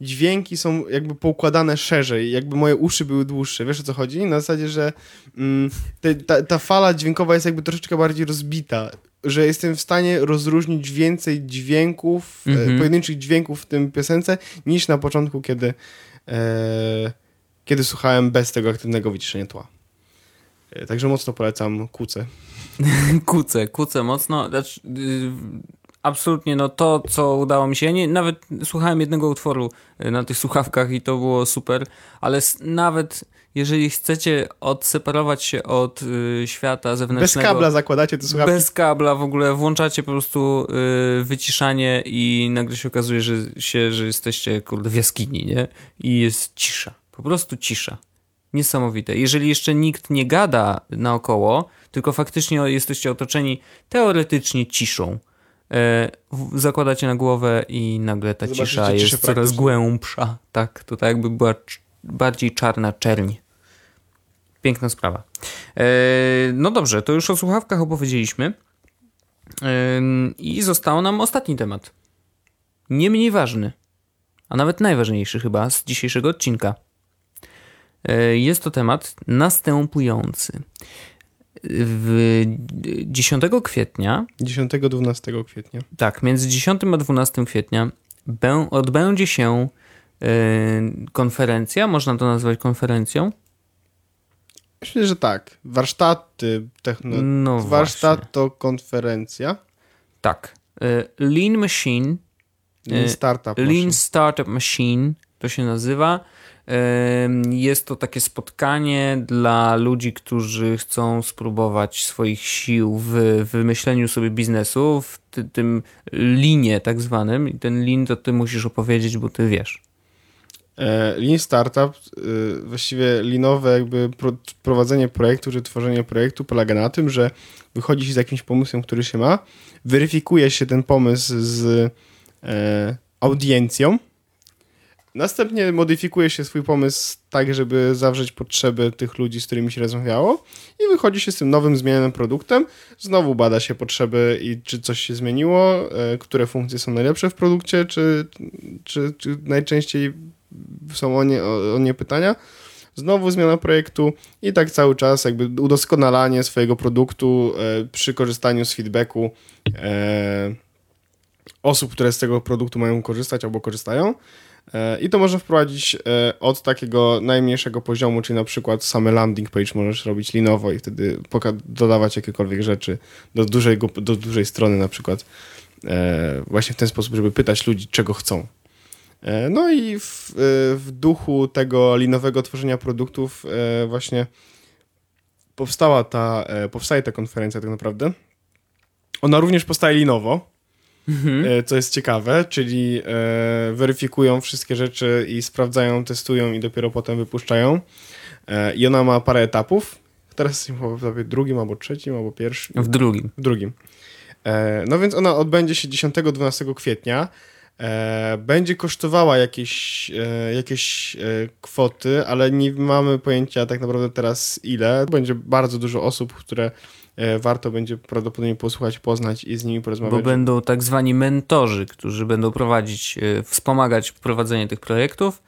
dźwięki są jakby poukładane szerzej, jakby moje uszy były dłuższe. Wiesz o co chodzi? Na zasadzie, że mm, te, ta, ta fala dźwiękowa jest jakby troszeczkę bardziej rozbita, że jestem w stanie rozróżnić więcej dźwięków, Mhm. e, pojedynczych dźwięków w tym piosence, niż na początku, kiedy, e, kiedy słuchałem bez tego aktywnego wyciszenia tła. E, Także mocno polecam kuce. *laughs* Kuce, kuce mocno. Znaczy, yy, absolutnie no to, co udało mi się. Ja nie, nawet słuchałem jednego utworu y, na tych słuchawkach i to było super, ale nawet jeżeli chcecie odseparować się od y, świata zewnętrznego... Bez kabla zakładacie te słuchawki? Bez kabla w ogóle włączacie po prostu y, wyciszanie i nagle się okazuje, że, się, że jesteście kurde w jaskini, nie? I jest cisza. Po prostu cisza. Niesamowite. Jeżeli jeszcze nikt nie gada naokoło, tylko faktycznie jesteście otoczeni teoretycznie ciszą, e, zakładacie na głowę i nagle ta Zobaczycie cisza jest coraz głębsza. Tak, to tak jakby była bardziej czarna czerń. Piękna sprawa. E, no dobrze, to już o słuchawkach opowiedzieliśmy. E, I został nam ostatni temat. Nie mniej ważny, a nawet najważniejszy chyba z dzisiejszego odcinka. E, jest to temat następujący. W 10 kwietnia. 10-12 kwietnia. Tak, między 10 a 12 kwietnia odbędzie się konferencja, można to nazwać konferencją. Myślę, że tak. Warsztaty techno... No Warsztat właśnie. to konferencja. Tak. E, Lean Machine. Lean Startup Lean Machine. Startup Machine to się nazywa. Jest to takie spotkanie dla ludzi, którzy chcą spróbować swoich sił w wymyśleniu sobie biznesu, w tym linie tak zwanym. I ten lin to ty musisz opowiedzieć, bo ty wiesz. E, lean Startup, e, właściwie linowe jakby prowadzenie projektu czy tworzenie projektu polega na tym, że wychodzi się z jakimś pomysłem, który się ma, weryfikuje się ten pomysł z e, audiencją, następnie modyfikuje się swój pomysł tak, żeby zawrzeć potrzeby tych ludzi, z którymi się rozmawiało i wychodzi się z tym nowym, zmienionym produktem, znowu bada się potrzeby i czy coś się zmieniło, które funkcje są najlepsze w produkcie, czy, czy, czy najczęściej są o nie, o, o nie pytania. Znowu zmiana projektu i tak cały czas jakby udoskonalanie swojego produktu e, przy korzystaniu z feedbacku e, osób, które z tego produktu mają korzystać albo korzystają. E, I to można wprowadzić e, od takiego najmniejszego poziomu, czyli na przykład same landing page możesz robić linowo i wtedy dodawać jakiekolwiek rzeczy do dużej, do dużej strony na przykład e, właśnie w ten sposób, żeby pytać ludzi, czego chcą. No i w, w duchu tego linowego tworzenia produktów właśnie powstała ta, powstaje ta konferencja tak naprawdę. Ona również powstaje linowo, mhm. co jest ciekawe, czyli weryfikują wszystkie rzeczy i sprawdzają, testują i dopiero potem wypuszczają. I ona ma parę etapów. Teraz jestem w drugim albo trzecim, albo pierwszym. W drugim. W drugim. No więc ona odbędzie się 10-12 kwietnia. E, będzie kosztowała jakieś, e, jakieś e, kwoty, ale nie mamy pojęcia tak naprawdę teraz ile. Będzie bardzo dużo osób, które warto będzie prawdopodobnie posłuchać, poznać i z nimi porozmawiać. Bo będą tak zwani mentorzy, którzy będą prowadzić, wspomagać prowadzenie tych projektów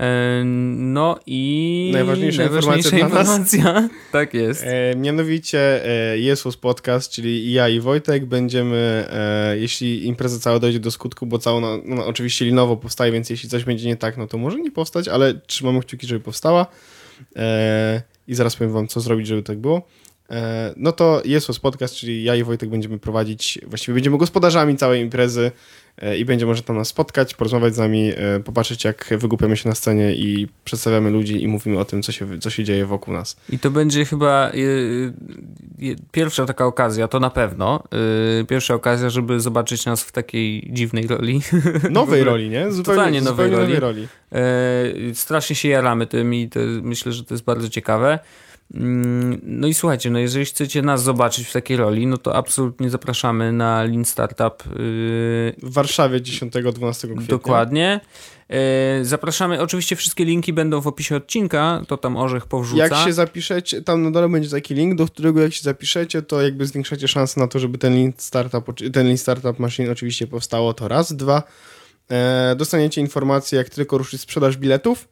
E, no i najważniejsza, najważniejsza informacja, informacja *laughs* tak jest. E, mianowicie e, Jesus Podcast, czyli ja i Wojtek będziemy, e, jeśli impreza cała dojdzie do skutku, bo cała no, no, oczywiście linowo powstaje, więc jeśli coś będzie nie tak, no to może nie powstać, ale trzymamy kciuki, żeby powstała. E, I zaraz powiem wam, co zrobić, żeby tak było. E, no to Jesus Podcast, czyli ja i Wojtek będziemy prowadzić, właściwie będziemy gospodarzami całej imprezy e, i będzie można tam nas spotkać, porozmawiać z nami, e, popatrzeć jak wygłupiamy się na scenie i przedstawiamy ludzi i mówimy o tym, co się, co się dzieje wokół nas. I to będzie chyba pierwsza taka okazja, to na pewno, pierwsza okazja, żeby zobaczyć nas w takiej dziwnej roli. *laughs* Nowej roli, nie? Zupełnie, Totalnie nowej, roli. nowej roli. Strasznie się jaramy tym i to, myślę, że to jest bardzo ciekawe. Mm, no i słuchajcie, no jeżeli chcecie nas zobaczyć w takiej roli, no to absolutnie zapraszamy na Lean Startup. Yy, w Warszawie 10-12 kwietnia. Dokładnie. Yy, zapraszamy, oczywiście wszystkie linki będą w opisie odcinka, to tam Orzech powrzuca. Jak się zapiszecie, tam na dole będzie taki link, do którego jak się zapiszecie, to jakby zwiększacie szanse na to, żeby ten Lean Startup, ten Lean Startup Machine oczywiście powstało, to raz. Dwa, e, dostaniecie informację, jak tylko ruszy sprzedaż biletów,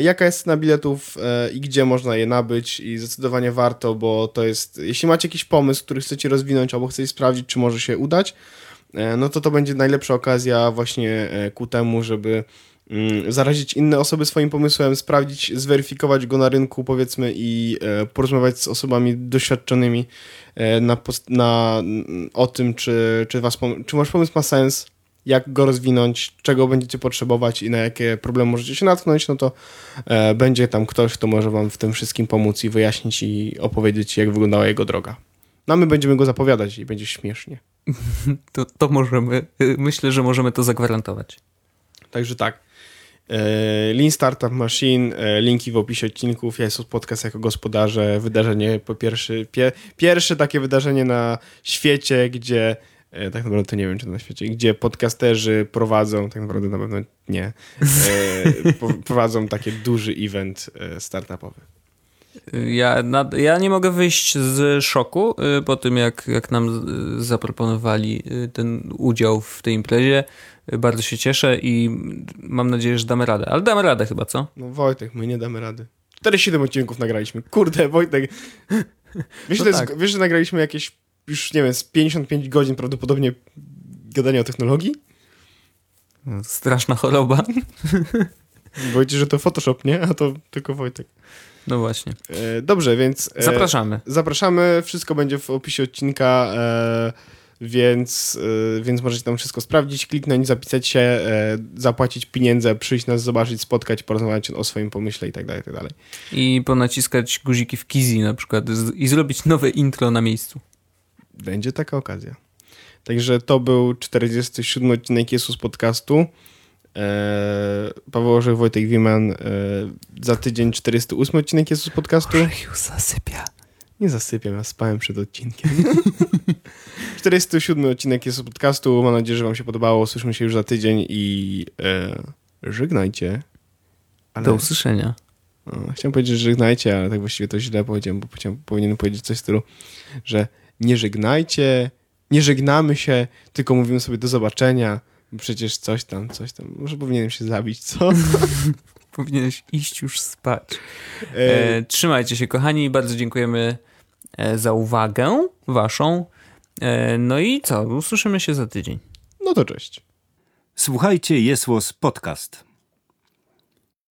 jaka jest cena biletów e, i gdzie można je nabyć? I zdecydowanie warto, bo to jest, jeśli macie jakiś pomysł, który chcecie rozwinąć albo chcecie sprawdzić, czy może się udać, e, no to to będzie najlepsza okazja właśnie ku temu, żeby mm, zarazić inne osoby swoim pomysłem, sprawdzić, zweryfikować go na rynku, powiedzmy, i e, porozmawiać z osobami doświadczonymi e, na, na, mm, o tym, czy, czy, was czy wasz pomysł ma sens, jak go rozwinąć, czego będziecie potrzebować i na jakie problemy możecie się natknąć, no to e, będzie tam ktoś, kto może wam w tym wszystkim pomóc i wyjaśnić i opowiedzieć, jak wyglądała jego droga. No a my będziemy go zapowiadać i będzie śmiesznie. *laughs* To, to możemy, y, myślę, że możemy to zagwarantować. Także tak. E, Lean Startup Machine, e, linki w opisie odcinków. Ja jest podcast jako gospodarze. Wydarzenie po pierwszy, pie, pierwsze takie wydarzenie na świecie, gdzie tak naprawdę to nie wiem, czy na świecie, gdzie podcasterzy prowadzą, tak naprawdę na pewno nie, e, *laughs* prowadzą taki duży event e, startupowy. Ja, nad, ja nie mogę wyjść z szoku po tym, jak, jak nam zaproponowali ten udział w tej imprezie. Bardzo się cieszę i mam nadzieję, że damy radę. Ale damy radę chyba, co? No Wojtek, my nie damy rady. 47 odcinków nagraliśmy. Kurde, Wojtek. *laughs* Wiesz, No tak. wiesz, że nagraliśmy jakieś już, nie wiem, z 55 godzin prawdopodobnie gadania o technologii? Straszna choroba. *laughs* Wojciech, że to Photoshop, nie? A to tylko Wojtek. No właśnie. E, dobrze, więc... E, Zapraszamy. Zapraszamy, wszystko będzie w opisie odcinka, e, więc, więc możecie tam wszystko sprawdzić, kliknąć, zapisać się, zapłacić pieniądze, przyjść nas zobaczyć, spotkać, porozmawiać o swoim pomyśle i tak dalej, i tak dalej. I ponaciskać guziki w Kizi na przykład i zrobić nowe intro na miejscu. Będzie taka okazja. Także to był 47 odcinek Jesus Podcastu. E, Paweł Orzech, Wojtek Wiman. E, za tydzień 408 odcinek Jesus Podcastu. już zasypia. Nie zasypiam, ja spałem przed odcinkiem. *laughs* 47 odcinek jest podcastu. Mam nadzieję, że Wam się podobało. Słyszymy się już za tydzień i e, żegnajcie. Ale, Do usłyszenia. o, chciałem powiedzieć, że żegnajcie, ale tak właściwie to źle powiedziałem, bo powinienem powiedzieć coś w stylu, że nie żegnajcie, nie żegnamy się, tylko mówimy sobie do zobaczenia. Bo przecież coś tam, coś tam. Może powinienem się zabić, co? *laughs* Powinieneś iść już spać. E, E, trzymajcie się, kochani, bardzo dziękujemy e, za uwagę waszą. E, no i co? Usłyszymy się za tydzień. no to cześć. Słuchajcie Jesłos Podcast.